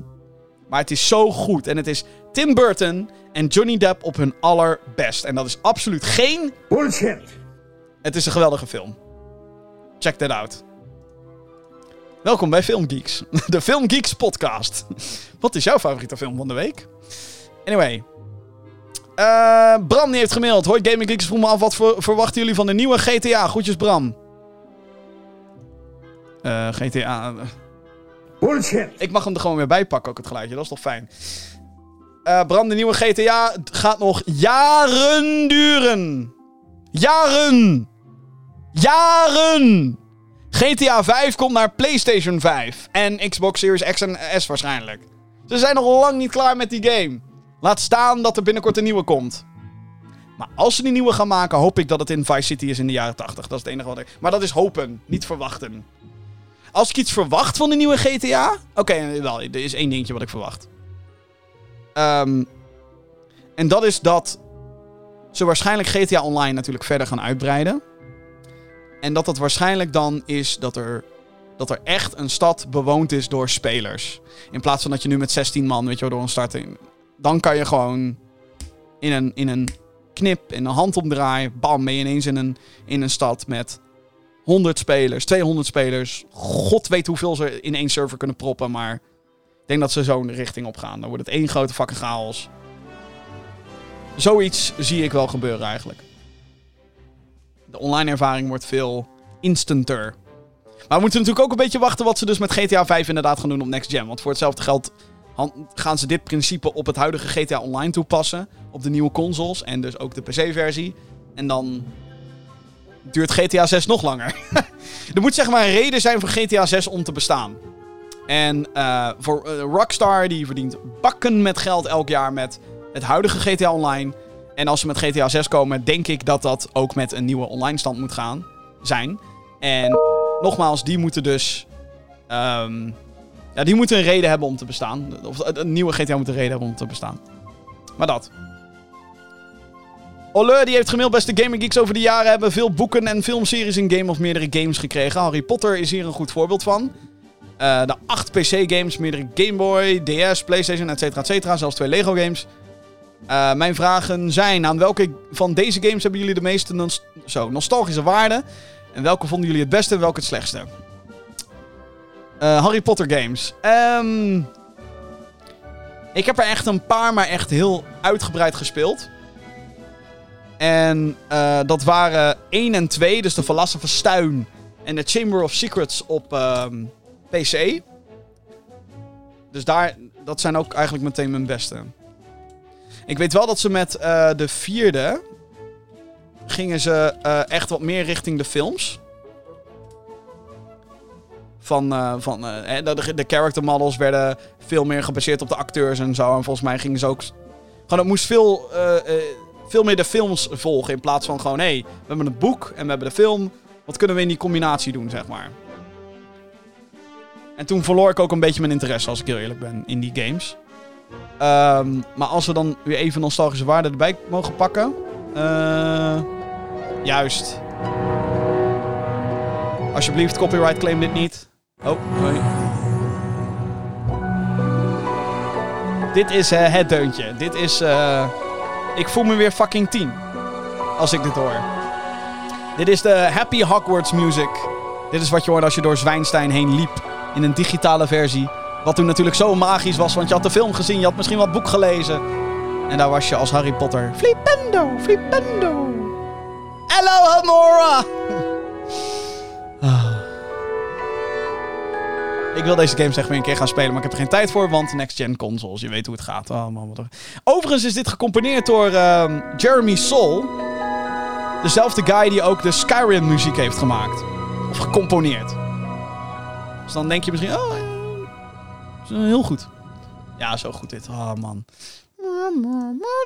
Maar het is zo goed. En het is Tim Burton en Johnny Depp op hun allerbest. En dat is absoluut geen... Bullshit. Het is een geweldige film. Check that out. Welkom bij Filmgeeks. De Filmgeeks podcast. Wat is jouw favoriete film van de week? Anyway. Eh Bram die heeft gemaild. Hoi Gaming Geeks, vroeg me af wat ver- verwachten jullie van de nieuwe GTA? Groetjes Bram. Eh, GTA... Bullshit. Ik mag hem er gewoon weer bij pakken, ook het geluidje. Dat is toch fijn. Eh, Bram, de nieuwe GTA gaat nog jaren duren. Jaren. Jaren. GTA 5 komt naar PlayStation 5. En Xbox Series X en S waarschijnlijk. Ze zijn nog lang niet klaar met die game. Laat staan dat er binnenkort een nieuwe komt. Maar als ze die nieuwe gaan maken, hoop ik dat het in Vice City is in de jaren 80. Dat is het enige wat ik... Maar dat is hopen, niet verwachten. Als ik iets verwacht van de nieuwe GTA... Oké, wel, er is één dingetje wat ik verwacht. Ehm, en dat is dat ze waarschijnlijk GTA Online natuurlijk verder gaan uitbreiden. En dat dat waarschijnlijk dan is dat er, dat er echt een stad bewoond is door spelers. In plaats van dat je nu met 16 man, weet je wel, door een start... In, dan kan je gewoon in een, in een knip, in een handomdraai... Bam, ben je ineens in een, in een stad met 100 spelers, 200 spelers. God weet hoeveel ze in één server kunnen proppen, maar denk dat ze zo'n richting op gaan. Dan wordt het één grote fucking chaos. Zoiets zie ik wel gebeuren eigenlijk. De online ervaring wordt veel instanter. Maar we moeten natuurlijk ook een beetje wachten wat ze dus met GTA 5 inderdaad gaan doen op Next Gen. Want voor hetzelfde geld gaan ze dit principe op het huidige GTA Online toepassen. Op de nieuwe consoles en dus ook de PC-versie. En dan duurt GTA 6 nog langer. er moet zeg maar een reden zijn voor GTA 6 om te bestaan. En eh, voor eh, Rockstar, die verdient bakken met geld elk jaar met het huidige GTA Online. En als ze met GTA 6 komen, denk ik dat dat ook met een nieuwe online stand moet gaan zijn. En nogmaals, die moeten dus. ehm, ja, die moeten een reden hebben om te bestaan. Of eh, een nieuwe GTA moet een reden hebben om te bestaan. Maar dat. Olle, die heeft gemiddeld beste Gaming Geeks over de jaren hebben veel boeken en filmseries in game of meerdere games gekregen. Harry Potter is hier een goed voorbeeld van. Eh, de acht PC-games, meerdere Game Boy, DS, PlayStation, etc. etc. Zelfs twee Lego-games. Eh, mijn vragen zijn: aan welke van deze games hebben jullie de meeste nos- zo, nostalgische waarde? En welke vonden jullie het beste en welke het slechtste? Eh, Harry Potter games. Ehm, ik heb er echt een paar, maar echt heel uitgebreid gespeeld. En dat waren 1 en 2, dus de Philosopher's Stone en de Chamber of Secrets op ehm, PC. Dus daar, dat zijn ook eigenlijk meteen mijn beste. Ik weet wel dat ze met eh, de vierde gingen ze eh, echt wat meer richting de films. Van, eh, van de, de character models werden veel meer gebaseerd op de acteurs en zo. En volgens mij gingen ze ook... Gewoon, het moest veel, veel meer de films volgen in plaats van gewoon... Hé, hey, we hebben het boek en we hebben de film. Wat kunnen we in die combinatie doen, zeg maar. En toen verloor ik ook een beetje mijn interesse, als ik heel eerlijk ben, in die games. Ehm, maar als we dan weer even nostalgische waarde erbij mogen pakken. eh, juist. Alsjeblieft, copyright claim dit niet. Oh, hoi. Dit is eh, het deuntje. Dit is... eh, ik voel me weer fucking tien. Als ik dit hoor. Dit is de Happy Hogwarts music. Dit is wat je hoorde als je door Zwijnstein heen liep. In een digitale versie. Wat toen natuurlijk zo magisch was, want je had de film gezien, je had misschien wat boek gelezen. En daar was je als Harry Potter. Flipendo, flipendo. Hello, Hamora! Ah. Ik wil deze games echt weer een keer gaan spelen, maar ik heb er geen tijd voor, want next-gen consoles, je weet hoe het gaat. Oh, man, wat er- Overigens is dit gecomponeerd door ehm, Jeremy Soul. Dezelfde guy die ook de Skyrim muziek heeft gemaakt. Of gecomponeerd. Dus dan denk je misschien, oh, eh, heel goed. Ja, zo goed dit. Oh, man.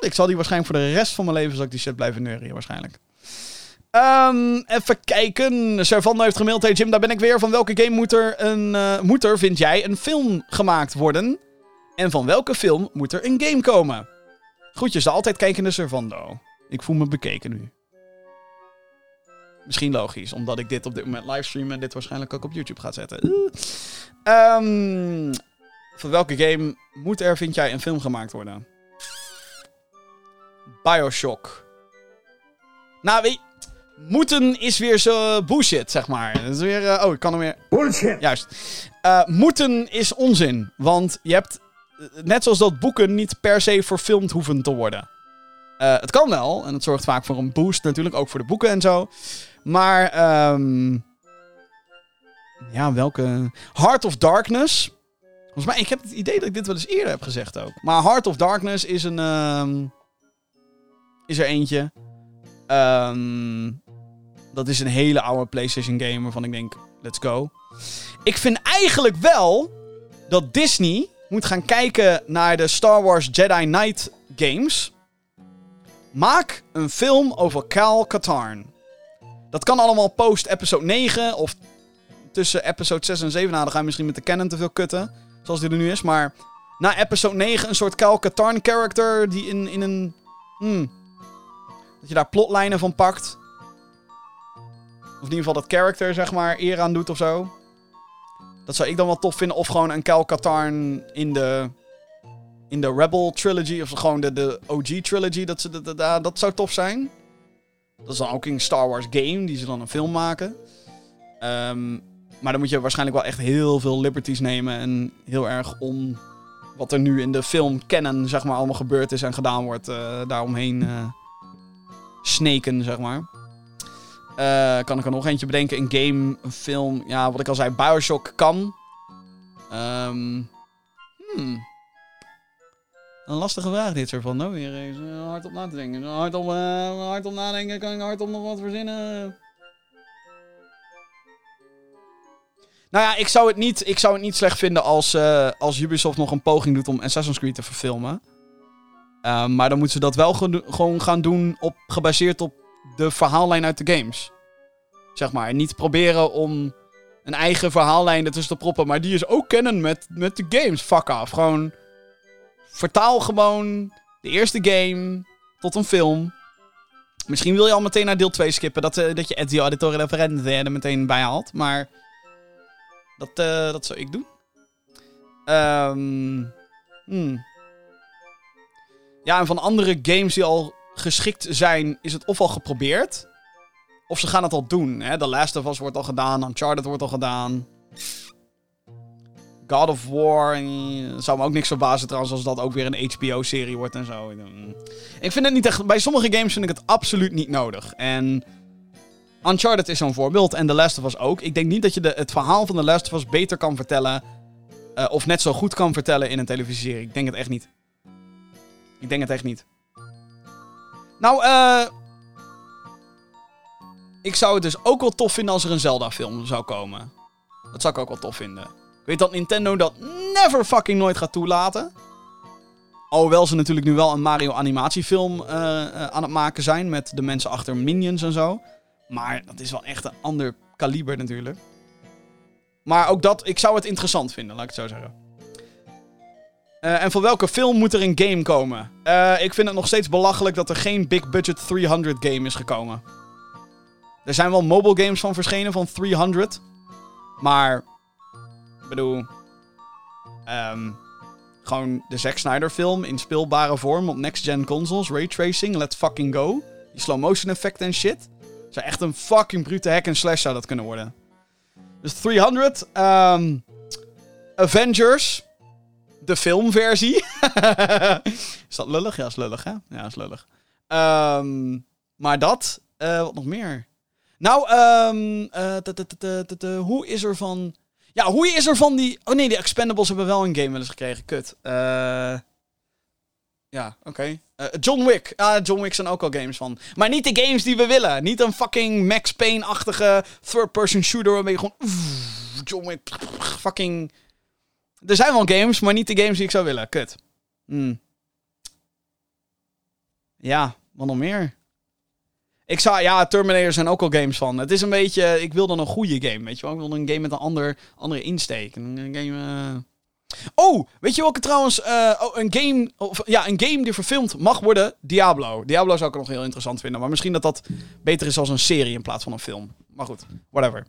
Ik zal die waarschijnlijk voor de rest van mijn leven zal ik die shit blijven neurien, waarschijnlijk. Ehm, even kijken. Servando heeft gemaild. Hey Jim, daar ben ik weer. Van welke game moet er, een, eh, moet er, vind jij, een film gemaakt worden? En van welke film moet er een game komen? Groetjes, de altijd kijkende Servando. Ik voel me bekeken nu. Misschien logisch, omdat ik dit op dit moment livestream en dit waarschijnlijk ook op YouTube ga zetten. Ehm, van welke game moet er, vind jij, een film gemaakt worden? Bioshock. Nou, weet Moeten is weer zo bullshit, zeg maar. Dat is weer... eh, oh, ik kan hem weer... Bullshit. Juist. Eh, moeten is onzin. Want je hebt, eh, net zoals dat boeken niet per se verfilmd hoeven te worden. Het kan wel, en het zorgt vaak voor een boost natuurlijk, ook voor de boeken en zo. Maar, ehm ja, welke... Heart of Darkness. Volgens mij, ik heb het idee dat ik dit wel eens eerder heb gezegd ook. Maar Heart of Darkness is een... ehm, is er eentje. Ehm, dat is een hele oude PlayStation game waarvan ik denk, let's go. Ik vind eigenlijk wel dat Disney moet gaan kijken naar de Star Wars Jedi Knight games. Maak een film over Cal Katarn. Dat kan allemaal post episode 9 of tussen episode 6 en 7. Nou, dan ga je misschien met de canon te veel kutten, zoals die er nu is. Maar na episode 9 een soort Cal Katarn character die in, in een... Hmm, dat je daar plotlijnen van pakt. Of in ieder geval dat character, zeg maar, eer aan doet of zo. Dat zou ik dan wel tof vinden. Of gewoon een Cal Katarn in de, in de Rebel Trilogy. Of gewoon de, de OG Trilogy. Dat, ze, dat, dat, dat zou tof zijn. Dat is dan ook een Star Wars game. Die ze dan een film maken. Ehm, maar dan moet je waarschijnlijk wel echt heel veel liberties nemen. En heel erg om wat er nu in de film kennen, zeg maar, allemaal gebeurd is en gedaan wordt. eh, daaromheen eh sneken, zeg maar. Eh, kan ik er nog eentje bedenken? Een game, een film. Ja, wat ik al zei, Bioshock kan. Ehm, hmm. Een lastige vraag dit soort van. Nou, weer eens hard op na te denken. Hard op, eh, hard op nadenken, kan ik hard op nog wat verzinnen? Nou ja, ik zou het niet, ik zou het niet slecht vinden als, eh, als Ubisoft nog een poging doet om Assassin's Creed te verfilmen. Ehm, maar dan moeten ze dat wel gewoon gaan doen op, gebaseerd op de verhaallijn uit de games. Zeg maar, niet proberen om een eigen verhaallijn ertussen te proppen, maar die is ook kennen met, met de games. Fuck af. Gewoon vertaal gewoon de eerste game tot een film. Misschien wil je al meteen naar deel 2 skippen. Dat, eh, dat je Ezio Auditore Referente er meteen bij haalt. Maar dat, eh, dat zou ik doen. Ehm, hmm. Ja, en van andere games die al geschikt zijn, is het of al geprobeerd. Of ze gaan het al doen. Hè? The Last of Us wordt al gedaan. Uncharted wordt al gedaan. God of War. eh, zou me ook niks verbazen trouwens als dat ook weer een HBO-serie wordt en zo. Ik vind het niet echt... Bij sommige games vind ik het absoluut niet nodig. En Uncharted is zo'n voorbeeld. En The Last of Us ook. Ik denk niet dat je de, het verhaal van The Last of Us beter kan vertellen... eh, of net zo goed kan vertellen in een televisieserie. Ik denk het echt niet. Ik denk het echt niet. Nou, eh... ik zou het dus ook wel tof vinden als er een Zelda-film zou komen. Dat zou ik ook wel tof vinden. Weet dat Nintendo dat never fucking nooit gaat toelaten. Alhoewel ze natuurlijk nu wel een Mario animatiefilm eh, eh, aan het maken zijn. Met de mensen achter Minions en zo. Maar dat is wel echt een ander kaliber natuurlijk. Maar ook dat, ik zou het interessant vinden, laat ik het zo zeggen. Eh, en voor welke film moet er een game komen? Ik vind het nog steeds belachelijk dat er geen big budget 300 game is gekomen. Er zijn wel mobile games van verschenen van 300. Maar, ik bedoel, ehm, gewoon de Zack Snyder film in speelbare vorm op next-gen consoles, raytracing, let's fucking go. Die slow motion effecten en shit. Zou echt een fucking brute hack en slash zou dat kunnen worden. Dus 300. ehm, Avengers. De filmversie. is dat lullig? Ja, is lullig, hè? Ja, is lullig. Ehm, maar dat. eh, wat nog meer? Nou, eh, hoe is er van... Ja, hoe is er van die... Oh nee, die Expendables hebben wel een game wel eens gekregen. Kut. Eh... Ja, oké. Eh, John Wick. Ah, John Wick zijn ook al games van. Maar niet de games die we willen. Niet een fucking Max Payne-achtige third-person shooter waarmee je gewoon... John Wick... Fucking... Er zijn wel games, maar niet de games die ik zou willen. Kut. Hmm. Ja, wat nog meer? Ik zou... Ja, Terminator zijn ook al games van. Het is een beetje... Ik wil dan een goede game, weet je wel. Ik wil een game met een ander, andere insteek. Een, game... eh, Oh, weet je welke trouwens? eh, oh, een game, of, ja, een game die verfilmd mag worden. Diablo. Diablo zou ik nog heel interessant vinden. Maar misschien dat dat beter is als een serie in plaats van een film. Maar goed, whatever.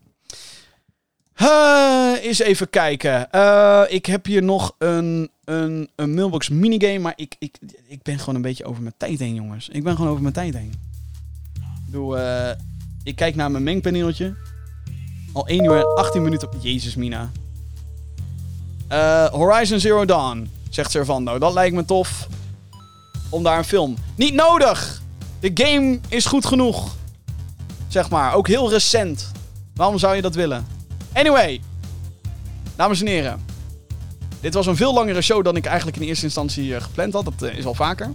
Eh, eens even kijken. Eh, ik heb hier nog een, een, een mailbox minigame. Maar ik, ik, ik ben gewoon een beetje over mijn tijd heen, jongens. Ik ben gewoon over mijn tijd heen. Eh, ik kijk naar mijn mengpaneeltje. Al 1 uur en 18 minuten. Jezus, Mina. Eh, Horizon Zero Dawn, zegt Servando. Dat lijkt me tof. Om daar een film. Niet nodig! De game is goed genoeg. Zeg maar. Ook heel recent. Waarom zou je dat willen? Anyway. Dames en heren. Dit was een veel langere show dan ik eigenlijk in eerste instantie eh, gepland had. Dat is al vaker.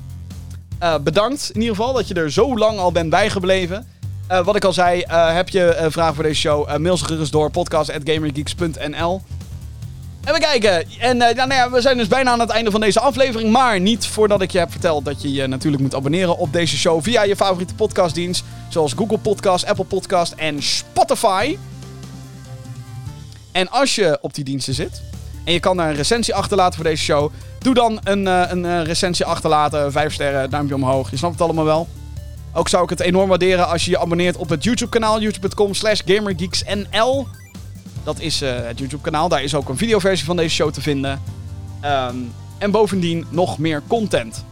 Eh, bedankt in ieder geval dat je er zo lang al bent bijgebleven. Eh, wat ik al zei, eh, heb je vragen voor deze show? Mail ze gerust door podcast.gamergeeks.nl Even kijken. En nou ja, we zijn dus bijna aan het einde van deze aflevering. Maar niet voordat ik je heb verteld dat je je natuurlijk moet abonneren op deze show via je favoriete podcastdienst. Zoals Google Podcast, Apple Podcast en Spotify. En als je op die diensten zit en je kan daar een recensie achterlaten voor deze show. Doe dan een, eh, een eh, recensie achterlaten. Vijf sterren, duimpje omhoog. Je snapt het allemaal wel. Ook zou ik het enorm waarderen als je je abonneert op het YouTube kanaal. youtube.com slash gamergeeksnl. Dat is eh, het YouTube-kanaal. Daar is ook een videoversie van deze show te vinden. Ehm, en bovendien nog meer content.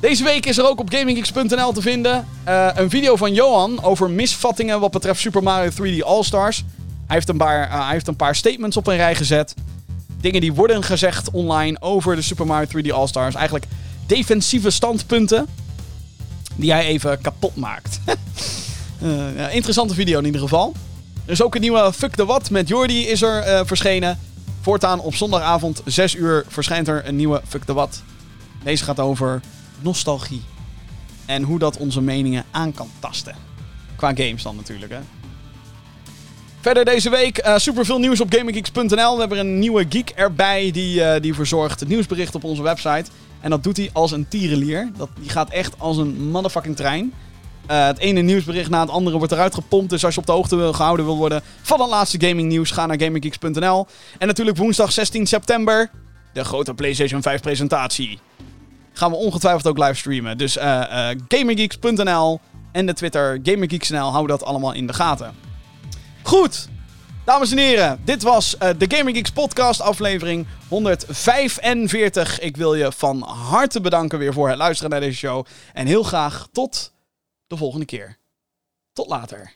Deze week is er ook op gaminggeeks.nl te vinden een video van Johan over misvattingen wat betreft Super Mario 3D All-Stars. Hij heeft, een paar, hij heeft een paar statements op een rij gezet. Dingen die worden gezegd online over de Super Mario 3D All-Stars. Eigenlijk defensieve standpunten die hij even kapot maakt. Eh, interessante video in ieder geval. Er is ook een nieuwe Fuck the What met Jordi is er eh, verschenen. Voortaan op zondagavond 6 uur verschijnt er een nieuwe Fuck the What. Deze gaat over nostalgie. En hoe dat onze meningen aan kan tasten. Qua games dan natuurlijk, hè. Verder deze week uh, superveel nieuws op GamingGeeks.nl. We hebben een nieuwe geek erbij die, uh, die verzorgt het nieuwsbericht op onze website. En dat doet hij als een tierenlier. Dat, die gaat echt als een motherfucking trein. Uh, het ene nieuwsbericht na het andere wordt eruit gepompt. Dus als je op de hoogte wil, gehouden wil worden van het laatste gaming nieuws, ga naar GamingGeeks.nl. En natuurlijk woensdag 16 september, de grote PlayStation 5 presentatie. Gaan we ongetwijfeld ook livestreamen. Dus GamingGeeks.nl en de Twitter GamingGeeks.nl houden dat allemaal in de gaten. Goed, dames en heren, dit was uh, de Gaming Geeks podcast aflevering 145. Ik wil je van harte bedanken weer voor het luisteren naar deze show. En heel graag tot de volgende keer. Tot later.